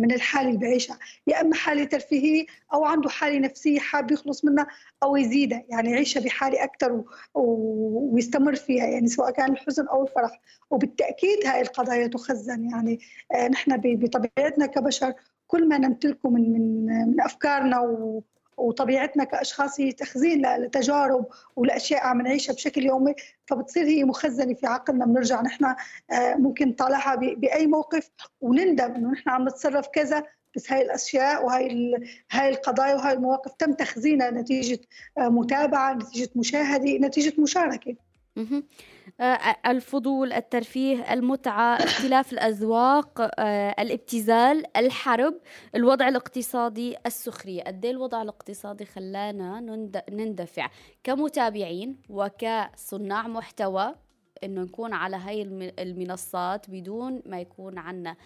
S5: من الحالة اللي بعيشها يا أما حالة ترفيهية أو عنده حالة نفسية حاب يخلص منها أو يزيدها يعني يعيشها بحالة أكثر ويستمر فيها يعني سواء كان الحزن أو الفرح. وبالتأكيد هاي القضايا تخزن يعني آه، نحن بطبيعتنا كبشر كل ما نمتلكه من من من أفكارنا وطبيعتنا كأشخاص هي تخزين لتجارب ولأشياء عم نعيشها بشكل يومي فبتصير هي مخزنة في عقلنا. بنرجع نحن آه، ممكن نطالعها بأي موقف ونندم إنه نحن عم نتصرف كذا بس هاي الأشياء وهي هاي القضايا وهاي المواقف تم تخزينها نتيجة آه، متابعة نتيجة مشاهدة نتيجة مشاركة.
S2: آه، الفضول الترفيه المتعة اختلاف الأذواق آه، الابتذال الحرب الوضع الاقتصادي السخرية. قد إيه الوضع الاقتصادي خلانا نندفع؟ كمتابعين وكصناع محتوى إنه نكون على هاي المنصات بدون ما يكون عنا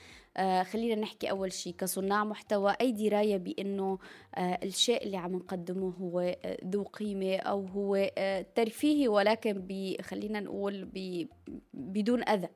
S2: خلينا نحكي أول شيء كصناع محتوى أي دراية بأنه آه الشيء اللي عم نقدمه هو آه ذو قيمة أو هو آه ترفيهي ولكن خلينا نقول بدون أذى.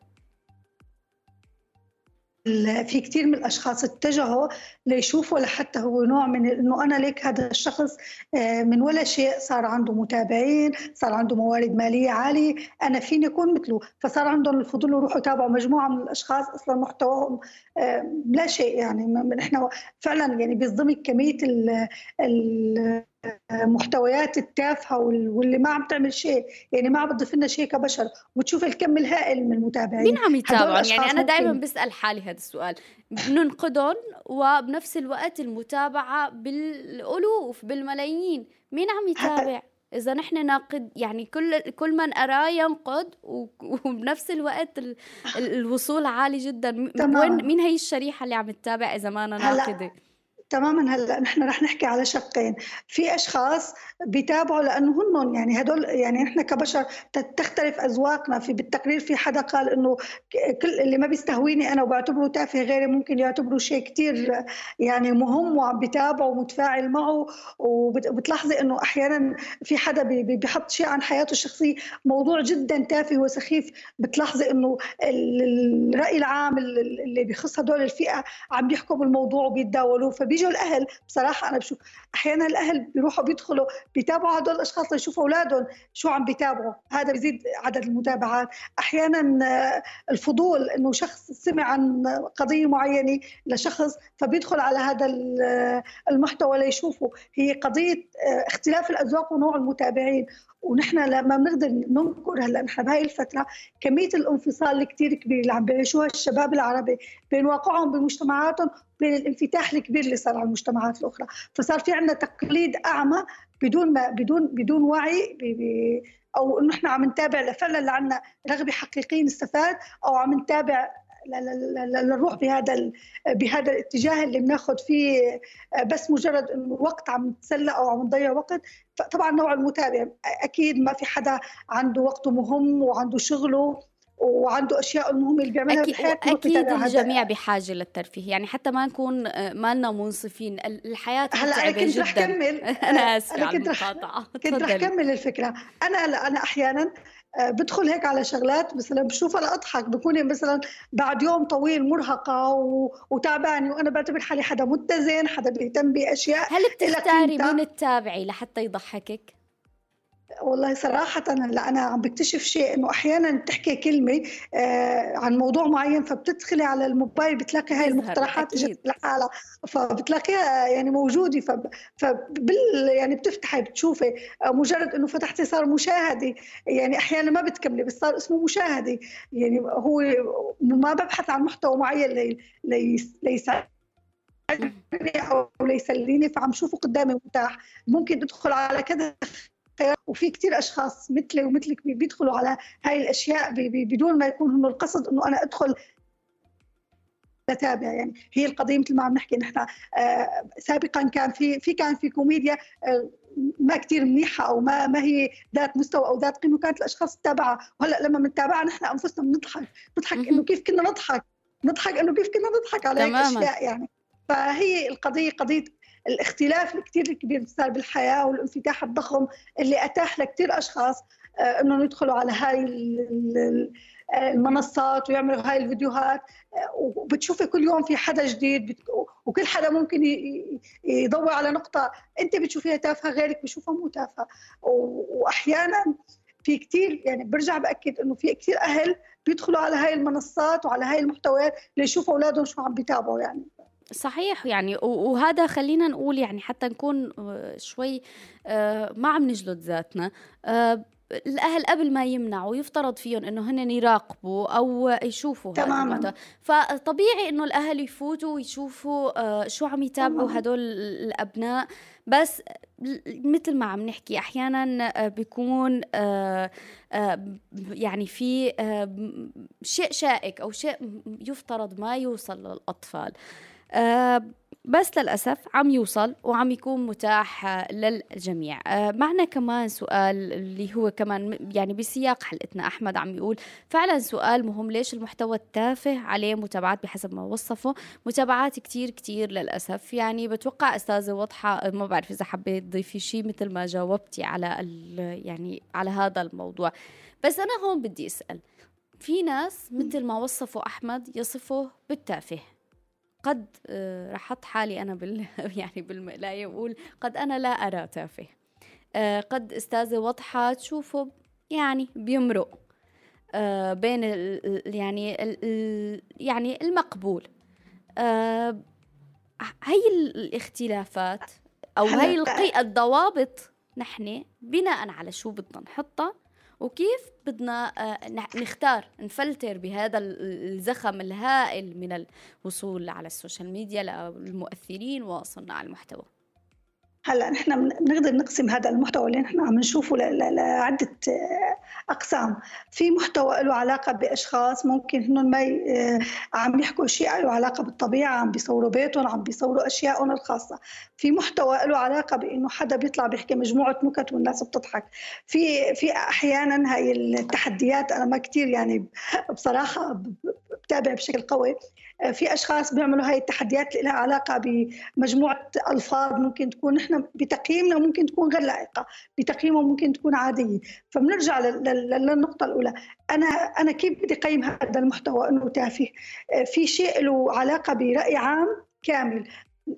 S5: في كثير من الأشخاص اتجهوا ليشوفوا لحتى هو نوع من إنه أنا ليك هذا الشخص آه، من ولا شيء صار عنده متابعين صار عنده موارد مالية عالية أنا فيني أكون مثله. فصار عندهم الفضول يروحوا يتابعوا مجموعة من الأشخاص أصلا محتواهم آه، لا شيء يعني نحن فعلا يعني بيصدمك كمية المحتويات التافهة واللي ما عم تعمل شيء يعني ما عم بتضيف لنا شيء كبشر. وتشوف الكم الهائل من المتابعين.
S2: مين عم يتابع يعني أنا دائما بسأل حالي هذا السؤال. بننقدهم وبنفس الوقت المتابعة بالألوف بالملايين. مين عم يتابع؟ إذا نحن ناقد يعني كل كل من أراه ينقد وبنفس الوقت الوصول عالي جدا. وين مين هي الشريحة اللي عم تتابع إذا ما أنا ناقدة؟
S5: تماما. هلأ نحن رح نحكي على شقين. في أشخاص بيتابعوا لأنه هن يعني هدول يعني نحن كبشر تختلف أذواقنا. في بالتقرير في حدا قال إنه كل اللي ما بيستهويني أنا وبعتبره تافه غيري ممكن يعتبره شيء كثير يعني مهم وعم بيتابعه ومتفاعل معه. وبتلاحظي إنه أحيانا في حدا بيحط شيء عن حياته الشخصية. موضوع جدا تافه وسخيف. بتلاحظي إنه الرأي العام اللي بيخص هدول الفئة عم بيحكوا بالموضوع وبيتداولوه. فبي بيجوا الأهل. بصراحة أنا بشوف أحيانا الأهل بيروحوا بيدخلوا بيتابعوا هدول الأشخاص ليشوفوا أولادهم شو عم بيتابعوا. هذا بيزيد عدد المتابعات. أحيانا آه، الفضول إنه شخص سمع عن قضية معينة لشخص فبيدخل على هذا آه، المحتوى ليشوفه. هي قضية آه، اختلاف الأذواق ونوع المتابعين. ونحن لما بنقدر ننكر هلا نحن بهاي الفترة كمية الانفصال الكثير كبير اللي عم بيعيشوها الشباب العربي بين واقعهم بمجتمعاتهم بين الانفتاح الكبير اللي صار على المجتمعات الأخرى. فصار في عندنا تقليد أعمى بدون ما بدون بدون وعي أو إنه إحنا عم نتابع فعلا لعنا رغبة حقيقية نستفاد أو عم نتابع لنروح بهذا بهذا الاتجاه اللي بناخذ فيه بس مجرد انه وقت عم نتسلى أو عم نضيع وقت. طبعا نوع المتابع أكيد ما في حدا عنده وقته مهم وعنده شغله وعنده أشياء المهمه اللي بيعملها
S2: أكيد بحياته أكيد الجميع بحاجة للترفيه. يعني حتى ما نكون آه، ما لنا منصفين. الحياة
S5: هلأ أنا كنت رح كمل.
S2: أنا آسفة على المقاطعة.
S5: كنت رح كمل الفكرة. أنا أنا أحيانا بدخل هيك على شغلات مثلا بشوفها لاضحك بكون مثلا بعد يوم طويل مرهقة وتعبانة وأنا بعتبر حالي حدا متزن حدا بيهتم بأشياء.
S2: هل بتختاري مين تتابعي لحتى يضحكك؟
S5: والله صراحة أنا عم بكتشف شيء إنه أحيانا بتحكي كلمة آه عن موضوع معين فبتدخلي على الموبايل بتلاقي هاي المقترحات إجت لحالها فبتلاقيها يعني موجودة فب... فبال يعني بتفتحي بتشوفي آه، مجرد إنه فتحتي صار مشاهدة يعني أحيانا ما بتكملي بس صار اسمه مشاهدة يعني هو ما ببحث عن محتوى معين لي... لي... ليساعدني أو ليسليني فعم شوفه قدامي متاح ممكن أدخل على كذا وفي كثير أشخاص مثلي ومثلك بيدخلوا على هاي الأشياء بدون ما يكون هم القصد إنه أنا أدخل اتابع يعني هي القضية مثل ما عم نحكي نحن آه سابقا كان في في كان في كوميديا آه ما كثير منيحة أو ما ما هي ذات مستوى أو ذات قيمة. وكانت الأشخاص تتابعها وهلأ لما بنتابعها نحن أنفسنا بنضحك. نضحك إنه كيف كنا نضحك؟ نضحك إنه كيف كنا نضحك على هيك أشياء يعني. فهي القضية قضية الاختلاف الكثير الكبير اللي صار بالحياة والانفتاح الضخم اللي أتاح لكثير أشخاص آه، إنهم يدخلوا على هاي المنصات ويعملوا هاي الفيديوهات. آه، وبتشوفي كل يوم في حدا جديد وكل حدا ممكن يضوي على نقطة أنت بتشوفيها تافهة غيرك بشوفها مو تافهة. وأحيانا في كثير يعني برجع بأكد إنه في كثير أهل بيدخلوا على هاي المنصات وعلى هاي المحتويات ليشوفوا أولادهم شو عم بيتابعوا يعني.
S2: صحيح يعني وهذا خلينا نقول يعني حتى نكون آه، شوي آه، ما عم نجلد ذاتنا. آه، الأهل قبل ما يمنعوا يفترض فيهم إنه هن يراقبوا أو يشوفوا
S5: تماما.
S2: فطبيعي إنه الأهل يفوتوا ويشوفوا شو عم يتابعوا هدول الأبناء. بس مثل ما عم نحكي أحيانا بيكون يعني في شيء شائك أو شيء يفترض ما يوصل للأطفال. بس للأسف عم يوصل وعم يكون متاح للجميع. آه معنا كمان سؤال اللي هو كمان يعني بسياق حلقتنا أحمد عم يقول فعلا سؤال مهم ليش المحتوى التافه عليه متابعات بحسب ما وصفه؟ متابعات كتير كتير للأسف. يعني بتوقع أستاذة واضحة ما بعرف إذا حبيت تضيفي شيء مثل ما جاوبتي على يعني على هذا الموضوع. بس أنا هون بدي أسأل في ناس مثل ما وصفوا أحمد يصفه بالتافه. قد آه، رح أحط حالي أنا بال يعني بالمقلايه واقول قد أنا لا أرى تافه. آه، قد أستاذة واضحة تشوفه يعني بيمرق آه، بين ال يعني ال يعني المقبول. هي الاختلافات أو هي الضوابط نحن بناء على شو بدنا نحطها وكيف بدنا آه، نختار نفلتر بهذا الزخم الهائل من الوصول على ال social media للمؤثرين وصناع المحتوى.
S5: هلا نحن بنقدر نقسم هذا المحتوى اللي نحن عم نشوفه لعدة آه، أقسام. في محتوى له علاقة بأشخاص ممكن هن ما آه، عم يحكوا شيء له علاقة بالطبيعة عم بيصوروا بيتهم عم بيصوروا اشيائهم الخاصة. في محتوى له علاقة بإنه حدا بيطلع بيحكي مجموعة نكت والناس بتضحك. في في أحيانا هاي التحديات أنا ما كثير يعني بصراحة بتابع بشكل قوي. في أشخاص بيعملوا هاي التحديات اللي لها علاقة بمجموعة ألفاظ ممكن تكون نحن بتقييمنا ممكن تكون غير لائقة بتقييمه ممكن تكون عادية. فبنرجع للنقطة الأولى. أنا أنا كيف بدي أقيم هذا المحتوى؟ أنه تافه. في شيء له علاقة برأي عام كامل.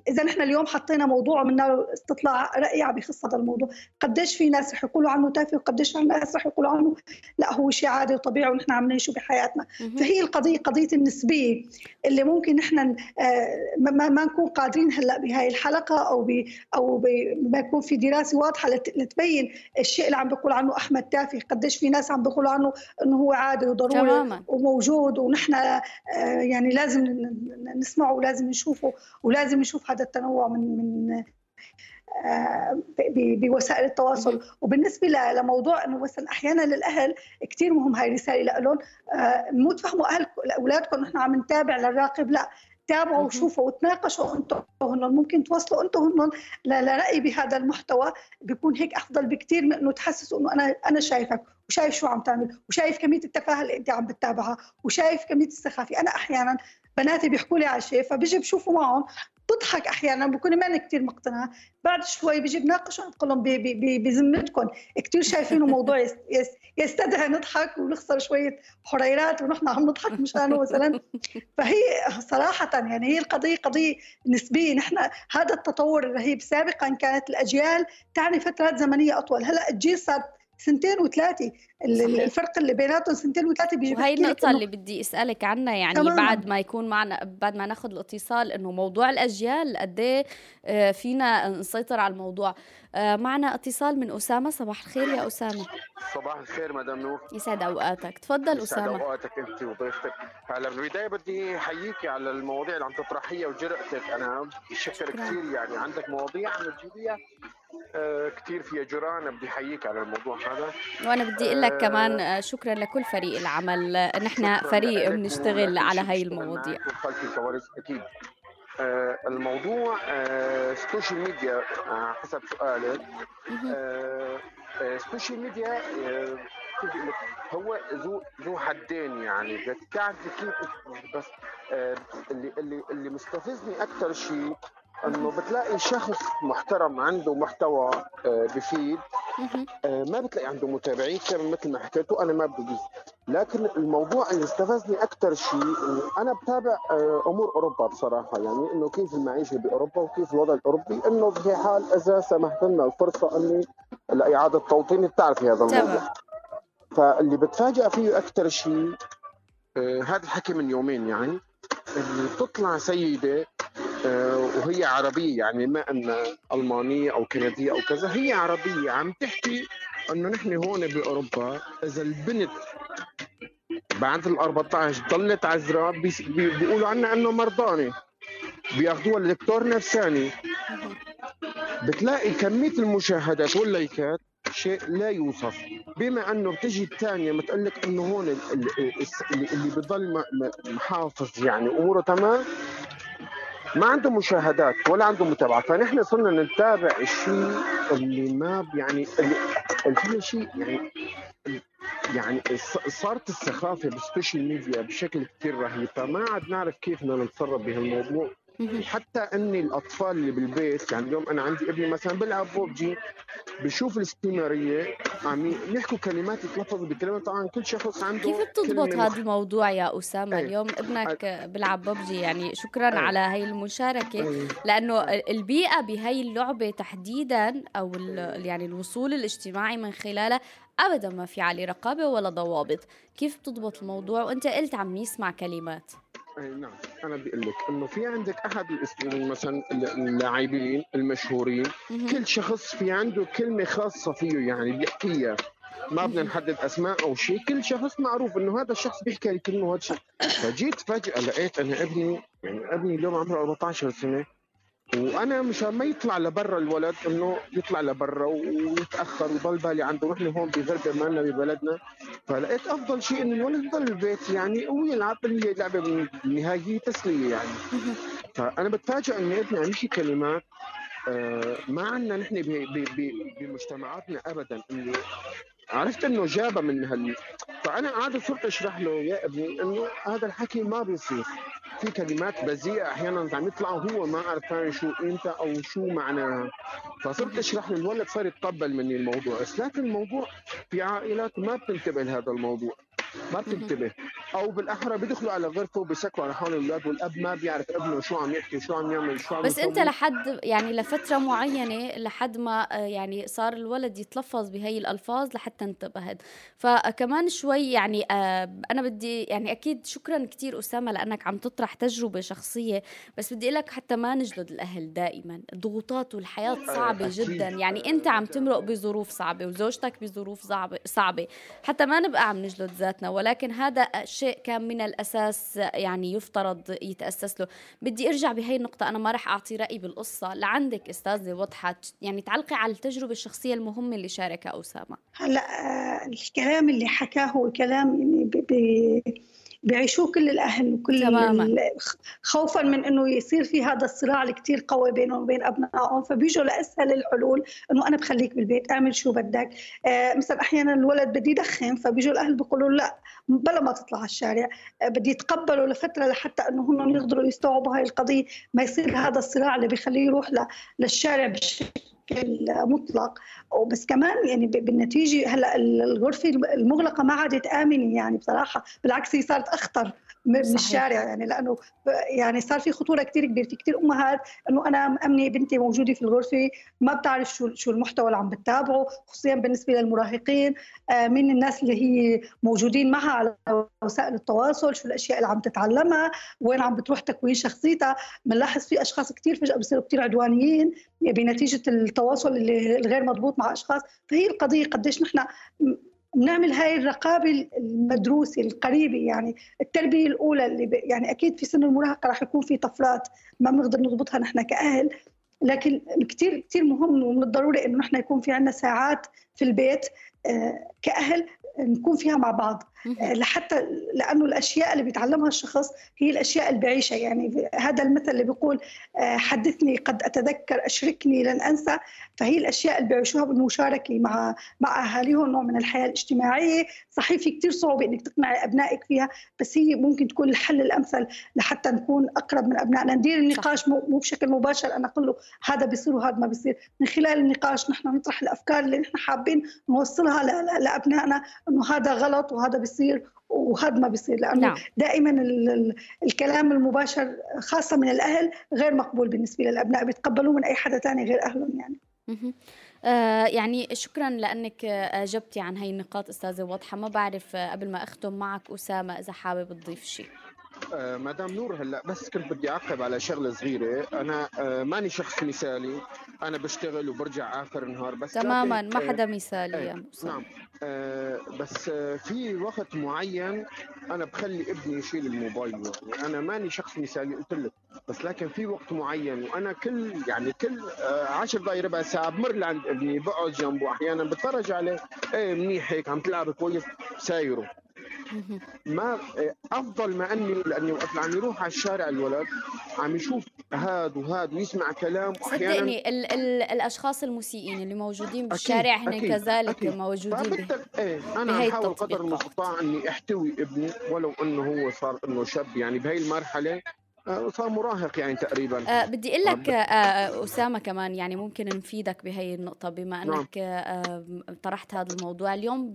S5: إذا نحن اليوم حطينا موضوع ومنا استطلاع راي بخص هذا الموضوع. قديش في ناس رح يقولوا عنه تافه وقديش في ناس رح يقولوا عنه لا هو شيء عادي وطبيعي ونحن عم نعيشه بحياتنا. فهي القضية قضية النسبية اللي ممكن نحن آه، ما, ما نكون قادرين هلأ بهاي الحلقة أو ب أو ما يكون في دراسة واضحة لتبين الشيء اللي عم بيقول عنه أحمد تافه. قديش في ناس عم بيقولوا عنه إنه هو عادي وضروري تماما. وموجود ونحن آه، يعني لازم نسمعه ولازم نشوفه ولازم نشوف نشوف هذا التنوع من من آه، بوسائل التواصل. وبالنسبة لموضوع إنه مثلا أحيانا للأهل كثير مهم هاي الرساله لهم آه، مو تفهموا أهل اولادكم نحن عم نتابع للراقب لا. تابعوا وشوفوا وتناقشوا أنتم هن ممكن توصلوا أنتم هن لرأي بهذا المحتوى. بيكون هيك أفضل بكثير من إنه تحسسوا إنه أنا أنا شايفك وشايف شو عم تعمل وشايف كمية التفاهة اللي أنت عم بتتابعها وشايف كمية السخافة. أنا أحيانا بناتي بيحكوا لي على شيء فبيجي بشوفوا معهم بضحك أحيانا بكون ماني كثير مقتنعة. بعد شوي بيجي بناقش بقول لهم بذمتكم كثير شايفينه موضوع يستدعي نضحك ونخسر شوية حريرات ونحن عم نضحك مشانه مثلا. فهي صراحة يعني هي القضية قضية نسبية. نحن هذا التطور الرهيب سابقا كانت الأجيال تعني فترات زمنية أطول. هلأ الجيل صار سنتين وثلاثة. الفرق اللي بيناتهم سنتين وثلاثة بيجي
S2: وهي النقطة اللي بدي أسألك عنها يعني تمام. بعد ما يكون معنا بعد ما ناخذ الاتصال إنه موضوع الأجيال قد إيه آه، فينا نسيطر على الموضوع. آه، معنا اتصال من أسامة. صباح الخير يا أسامة.
S12: صباح الخير مدام نور.
S2: يسعد أوقاتك. تفضل أسامة.
S12: يسعد أوقاتك أنت وضيفتك. هلا بالبداية بدي أحييكي على المواضيع اللي عم تطرحيها وجرأتك أنا. بشكر كثير يعني عندك مواضيع عم تجيبيها. كثير فيها جرأة بدي أحييك على الموضوع هذا.
S2: وأنا بدي أقول لك كمان آه، شكرا لكل فريق العمل. نحن فريق بنشتغل على هاي المواضيع.
S12: آه الموضوع آه ال social media آه حسب سؤالك. ال social آه ميديا هو ذو ذو حدين يعني. بدك تعرفي كيف بس اللي اللي اللي مستفزني أكثر شيء إنه بتلاقي شخص محترم عنده محتوى آه، بفيد. آه، ما بتلاقي عنده متابعين كمان مثل ما حكيتوا أنا ما بدي لكن الموضوع اللي استفزني أكثر شيء إنه أنا بتابع آه، أمور أوروبا بصراحة. يعني إنه كيف المعيشة بأوروبا وكيف الوضع الأوروبي. إنه في حال إذا سمحت لنا الفرصة إني لإعادة توطين. بتعرفي هذا الموضوع فاللي بتفاجئ فيه أكثر شيء هذا الحكي من يومين يعني اللي بتطلع سيدة وهي عربية يعني ما أن ألمانية أو كندية أو كذا هي عربية. عم تحكي أنه نحن هون بأوروبا إذا البنت بعد ال 14 ضلت عذراء بيقولوا عنها أنه مرضانة. بياخذوها لدكتور نفساني. بتلاقي كمية المشاهدات واللايكات شيء لا يوصف. بما أنه بتجي الثانية بتقول لك أنه هون اللي بضل محافظ يعني أموره تمام. ما عنده مشاهدات ولا عنده متابعه فنحن صرنا نتابع الشيء اللي ما يعني اللي في شيء يعني يعني صارت السخافة بال social media بشكل كثير رهيب. فما عاد نعرف كيف بدنا نتصرف بهالموضوع. حتى إني الأطفال اللي بالبيت يعني اليوم أنا عندي ابني مثلا بيلعب بوبجي بشوف الاستمرارية عم يحكوا كلمات يتلفظوا بكلمات طبعا كل شخص عنده
S2: كيف بتضبط هذا الموضوع يا أسامة إيه. اليوم ابنك بيلعب ببجي يعني شكرا إيه. على هي المشاركة إيه. لأنه البيئة بهي اللعبة تحديدا أو يعني الوصول الاجتماعي من خلالها أبدا ما في عليه رقابة ولا ضوابط. كيف بتضبط الموضوع وأنت قلت عم يسمع كلمات؟
S12: أي نعم أنا بقول لك إنه في عندك أحد مثلا اللاعبين المشهورين. كل شخص في عنده كلمة خاصة فيه يعني بيحكيها. ما بدنا نحدد أسماء أو شيء. كل شخص معروف إنه هذا الشخص بيحكي الكلمة وهذا الشيء فجيت فجأة لقيت أنا ابني يعني ابني اليوم عمره 14 سنة. وأنا مشان ما يطلع لبرا الولد إنه يطلع لبرا ويتأخر ويضل بالي عنده نحن هون بغربه مالنا ببلدنا. فلقيت أفضل شيء إنه الولد يضل بالبيت يعني ويلعب اللي هي لعبة بالنهايه تسلية يعني. فأنا بتفاجئ إنه ابني عم يحكي كلمات آه ما عندنا نحن بمجتمعاتنا ابدا إنه عرفت إنه جابها من هال فأنا قاعد صرت أشرح له يا ابني إنه هذا الحكي ما بيصير. في كلمات بذيئة أحيانا عم يطلع وهو ما عرفان شو قيمتها أو شو معناها. فصرت أشرح للولد صار يتقبل مني الموضوع. بس لكن الموضوع في عائلات ما بتنتبه لهذا الموضوع. ما بتنتبه. أو بالأحرى بيدخلوا على غرفه وبيسكروا على حول الاولاد والأب ما بيعرف ابنه شو عم يحكي شو عم يعمل شو عم
S2: بس أنت لحد يعني لفترة معينة لحد ما آه، يعني صار الولد يتلفظ بهي الألفاظ لحتى انتبهت فكمان شوي يعني آه، أنا بدي يعني أكيد شكرا كثير أسامة لأنك عم تطرح تجربة شخصية بس بدي لك حتى ما نجلد الأهل دائما. الضغوطات والحياة صعبة جدا. يعني أنت عم تمرق بظروف صعبة وزوجتك بظروف صعبة صعبة. حتى ما نبقى عم نجلد ذاتنا. ولكن هذا شيء كان من الأساس يعني يفترض يتأسس له. بدي أرجع بهي النقطة أنا ما رح أعطي رأيي بالقصة. لعندك أستاذة وضحت يعني تعلقي على التجربة الشخصية المهمة اللي شاركها أسامة.
S5: هلا آه، الكلام اللي حكاه هو كلام يعني بيعيشوه كل الأهل وكل تماما. خوفا من إنه يصير في هذا الصراع الكتير قوي بينهم وبين أبنائهم فبيجوا لأسهل الحلول إنه أنا بخليك بالبيت أعمل شو بدك آه مثلا أحيانا الولد بده يدخن فبيجوا الأهل بيقولوا لا بلا ما تطلع على الشارع آه بدي يتقبلوا لفترة لحتى إنه هم يقدروا يستوعبوا هاي القضية ما يصير هذا الصراع اللي بيخليه يروح للشارع بشكل بشكل مطلق وبس كمان يعني بالنتيجة هلأ الغرفة المغلقة ما عادت آمنة يعني بصراحة بالعكس هي صارت أخطر. من صحيح. الشارع يعني لأنه يعني صار في خطورة كثير كبيرة. في كثير أمهات إنه أنا مامنه بنتي موجودة في الغرفة ما بتعرف شو شو المحتوى اللي عم بتتابعه خصوصا بالنسبة للمراهقين آه، مين الناس اللي هي موجودين معها على وسائل التواصل شو الأشياء اللي عم تتعلمها وين عم بتروح تكوين شخصيتها. بنلاحظ في أشخاص كثير فجأة بصيروا كثير عدوانيين بنتيجة التواصل اللي الغير مضبوط مع أشخاص. فهي القضية قديش نحن بنعمل هاي الرقابة المدروسة القريبة يعني التربية الأولى اللي. يعني أكيد في سن المراهقة راح يكون في طفرات ما بنقدر نضبطها نحن كأهل لكن كثير كثير مهم ومن الضروري إنه نحن يكون في عندنا ساعات في البيت آه، كأهل نكون فيها مع بعض لحتى لأنه الأشياء اللي بيتعلمها الشخص هي الأشياء اللي بيعيشها يعني هذا المثل اللي بيقول آه، حدثني قد أتذكر أشركني لن أنسى. فهي الأشياء اللي بيعيشوها بالمشاركة مع مع أهاليهم نوع من الحياة الاجتماعية. صحيح في كثير صعوبة إنك تقنعي أبنائك فيها بس هي ممكن تكون الحل الأمثل لحتى نكون أقرب من أبنائنا. ندير النقاش مو بشكل مباشر. أنا أقول له هذا بيصير وهذا ما بيصير. من خلال النقاش نحن نطرح الأفكار اللي نحن حابين نوصلها لأبنائنا إنه هذا غلط وهذا بيصير. وهذا ما بيصير لأنه نعم. دائما الكلام المباشر خاصة من الأهل غير مقبول بالنسبة للأبناء بيتقبلوه من أي حدا ثاني غير أهلهم يعني.
S2: آه يعني شكرا لأنك أجبتي عن هاي النقاط أستاذة واضحة. ما بعرف قبل ما أختم معك أسامة إذا حابب تضيف شيء.
S12: آه مدام نور هلا بس كنت بدي أعقب على شغلة صغيرة. أنا آه ماني شخص مثالي. أنا بشتغل وبرجع آخر النهار بس
S2: تماما ما حدا مثالي
S12: آه
S2: يا
S12: نعم. آه بس آه في وقت معين أنا بخلي ابني يشيل الموبايل يعني أنا ماني شخص مثالي قلت لك بس لكن في وقت معين وأنا كل يعني كل آه 10 دقائق ربع ساعة بمر لعند ابني بقعد جنبه أحيانا بتفرج عليه. إيه منيح هيك عم تلعب كويس سايره. ما أفضل ما أني لاني وقت عم يروح على الشارع الولد عم يشوف هاد وهاد ويسمع كلام
S2: صدقني ال ال الأشخاص المسيئين اللي موجودين بالشارع هن كذلك أكيد. موجودين
S12: به إيه أنا عم حاول قدر المستطاع أني أحتوي ابني ولو أنه هو صار إنه شاب يعني بهي المرحلة صار مراهق يعني تقريبا.
S2: أه بدي أقول لك أه أسامة كمان يعني ممكن نفيدك بهي النقطة بما نعم. إنك أه طرحت هذا الموضوع. اليوم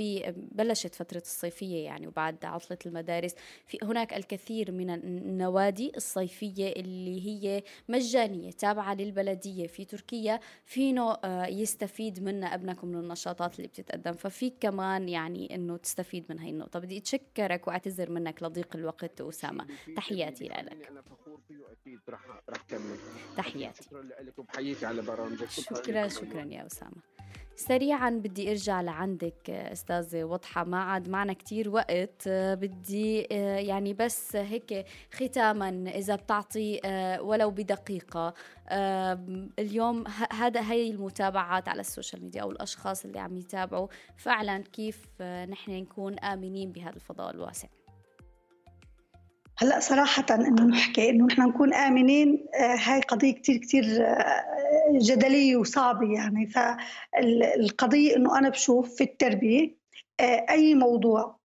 S2: بلشت فترة الصيفية يعني وبعد عطلة المدارس في هناك الكثير من النوادي الصيفية اللي هي مجانية تابعة للبلدية. في تركيا فينه أه يستفيد منها أبنكم من النشاطات اللي بتتقدم. ففيك كمان يعني إنه تستفيد من هي النقطة. بدي أتشكرك وأعتذر منك لضيق الوقت أسامة. تحياتي لك. فخور فيه
S12: واكيد رح رح كمل.
S2: تحياتي.
S12: شكرا لك وبحييك على برامجك.
S2: شكرا شكرا يا أسامة. سريعا بدي أرجع لعندك أستاذة وضحه ما عاد معنا كتير وقت. بدي يعني بس هيك ختاما إذا بتعطي ولو بدقيقة. اليوم هذا هي المتابعات على ال social media أو الأشخاص اللي عم يتابعوا. فعلا كيف نحن نكون آمنين بهذا الفضاء الواسع؟
S5: هلا صراحة إنه نحكي إنه نحن نكون آمنين آه، هاي قضية كثير كثير آه، جدلية وصعبة يعني. فالقضية إنه أنا بشوف في التربية آه، أي موضوع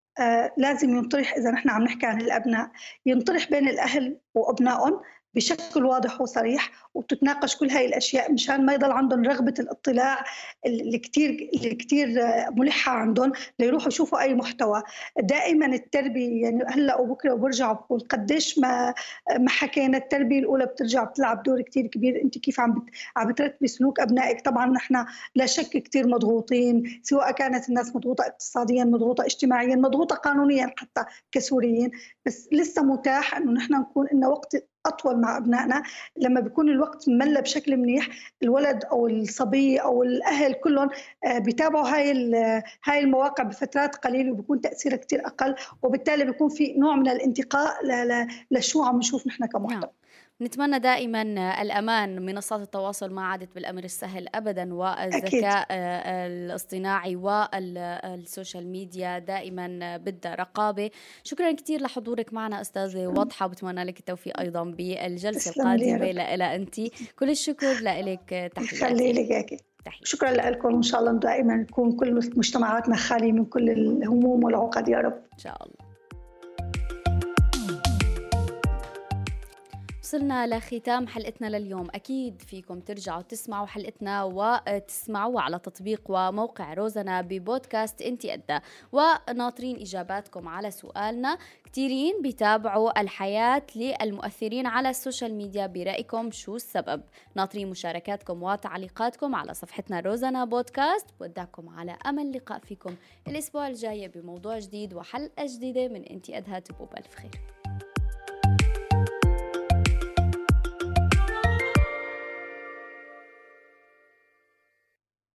S5: لازم ينطرح إذا نحن عم نحكي عن الأبناء ينطرح بين الأهل وأبنائهم بشكل واضح وصريح وتتناقش كل هاي الأشياء مشان ما يضل عندهم رغبة الاطلاع اللي كثير اللي كثير ملحة عندهم ليروحوا يشوفوا أي محتوى. دائما التربية يعني هلأ وبكرة وبرجع بقول قديش ما ما حكينا التربية الأولى بترجع بتلعب دور كثير كبير. أنت كيف عم عم بترتبي سلوك أبنائك؟ طبعا نحن لا شك كثير مضغوطين سواء كانت الناس مضغوطة اقتصاديا مضغوطة اجتماعيا مضغوطة قانونيا حتى كسوريين. بس لسه متاح إنه نحن نكون لنا وقت أطول مع أبنائنا لما بيكون الوقت مملى بشكل منيح الولد أو الصبي أو الأهل كلهم آه، بيتابعوا هاي هاي المواقع بفترات قليلة وبيكون تأثيرها كثير أقل وبالتالي بيكون في نوع من الانتقاء لشو عم نشوف نحن كمحتوى نعم.
S2: نتمنى دائما الأمان منصات التواصل ما عادت بالأمر السهل أبدا والذكاء الاصطناعي وال social media دائما بدها رقابة شكرا كثير لحضورك معنا أستاذة واضحة وبتمنى لك التوفيق أيضا بالجلسة القادمة. لإلى أنت كل الشكر لك تحياتي.
S5: لك شكرا لكم. وإن شاء الله دائما نكون كل مجتمعاتنا خالية من كل الهموم والعقد يا رب.
S2: إن شاء الله. وصلنا لختام حلقتنا لليوم. أكيد فيكم ترجعوا تسمعوا حلقتنا وتسمعوها على تطبيق وموقع روزنا ببودكاست إنتي أدها. وناطرين إجاباتكم على سؤالنا. كثيرين بيتابعوا الحياة للمؤثرين على ال social media برأيكم شو السبب. ناطرين مشاركاتكم وتعليقاتكم على صفحتنا روزنا بودكاست. بودعكم على أمل لقاء فيكم الأسبوع الجاي بموضوع جديد وحلقة جديدة من إنتي أدها تبقوا بألف خير.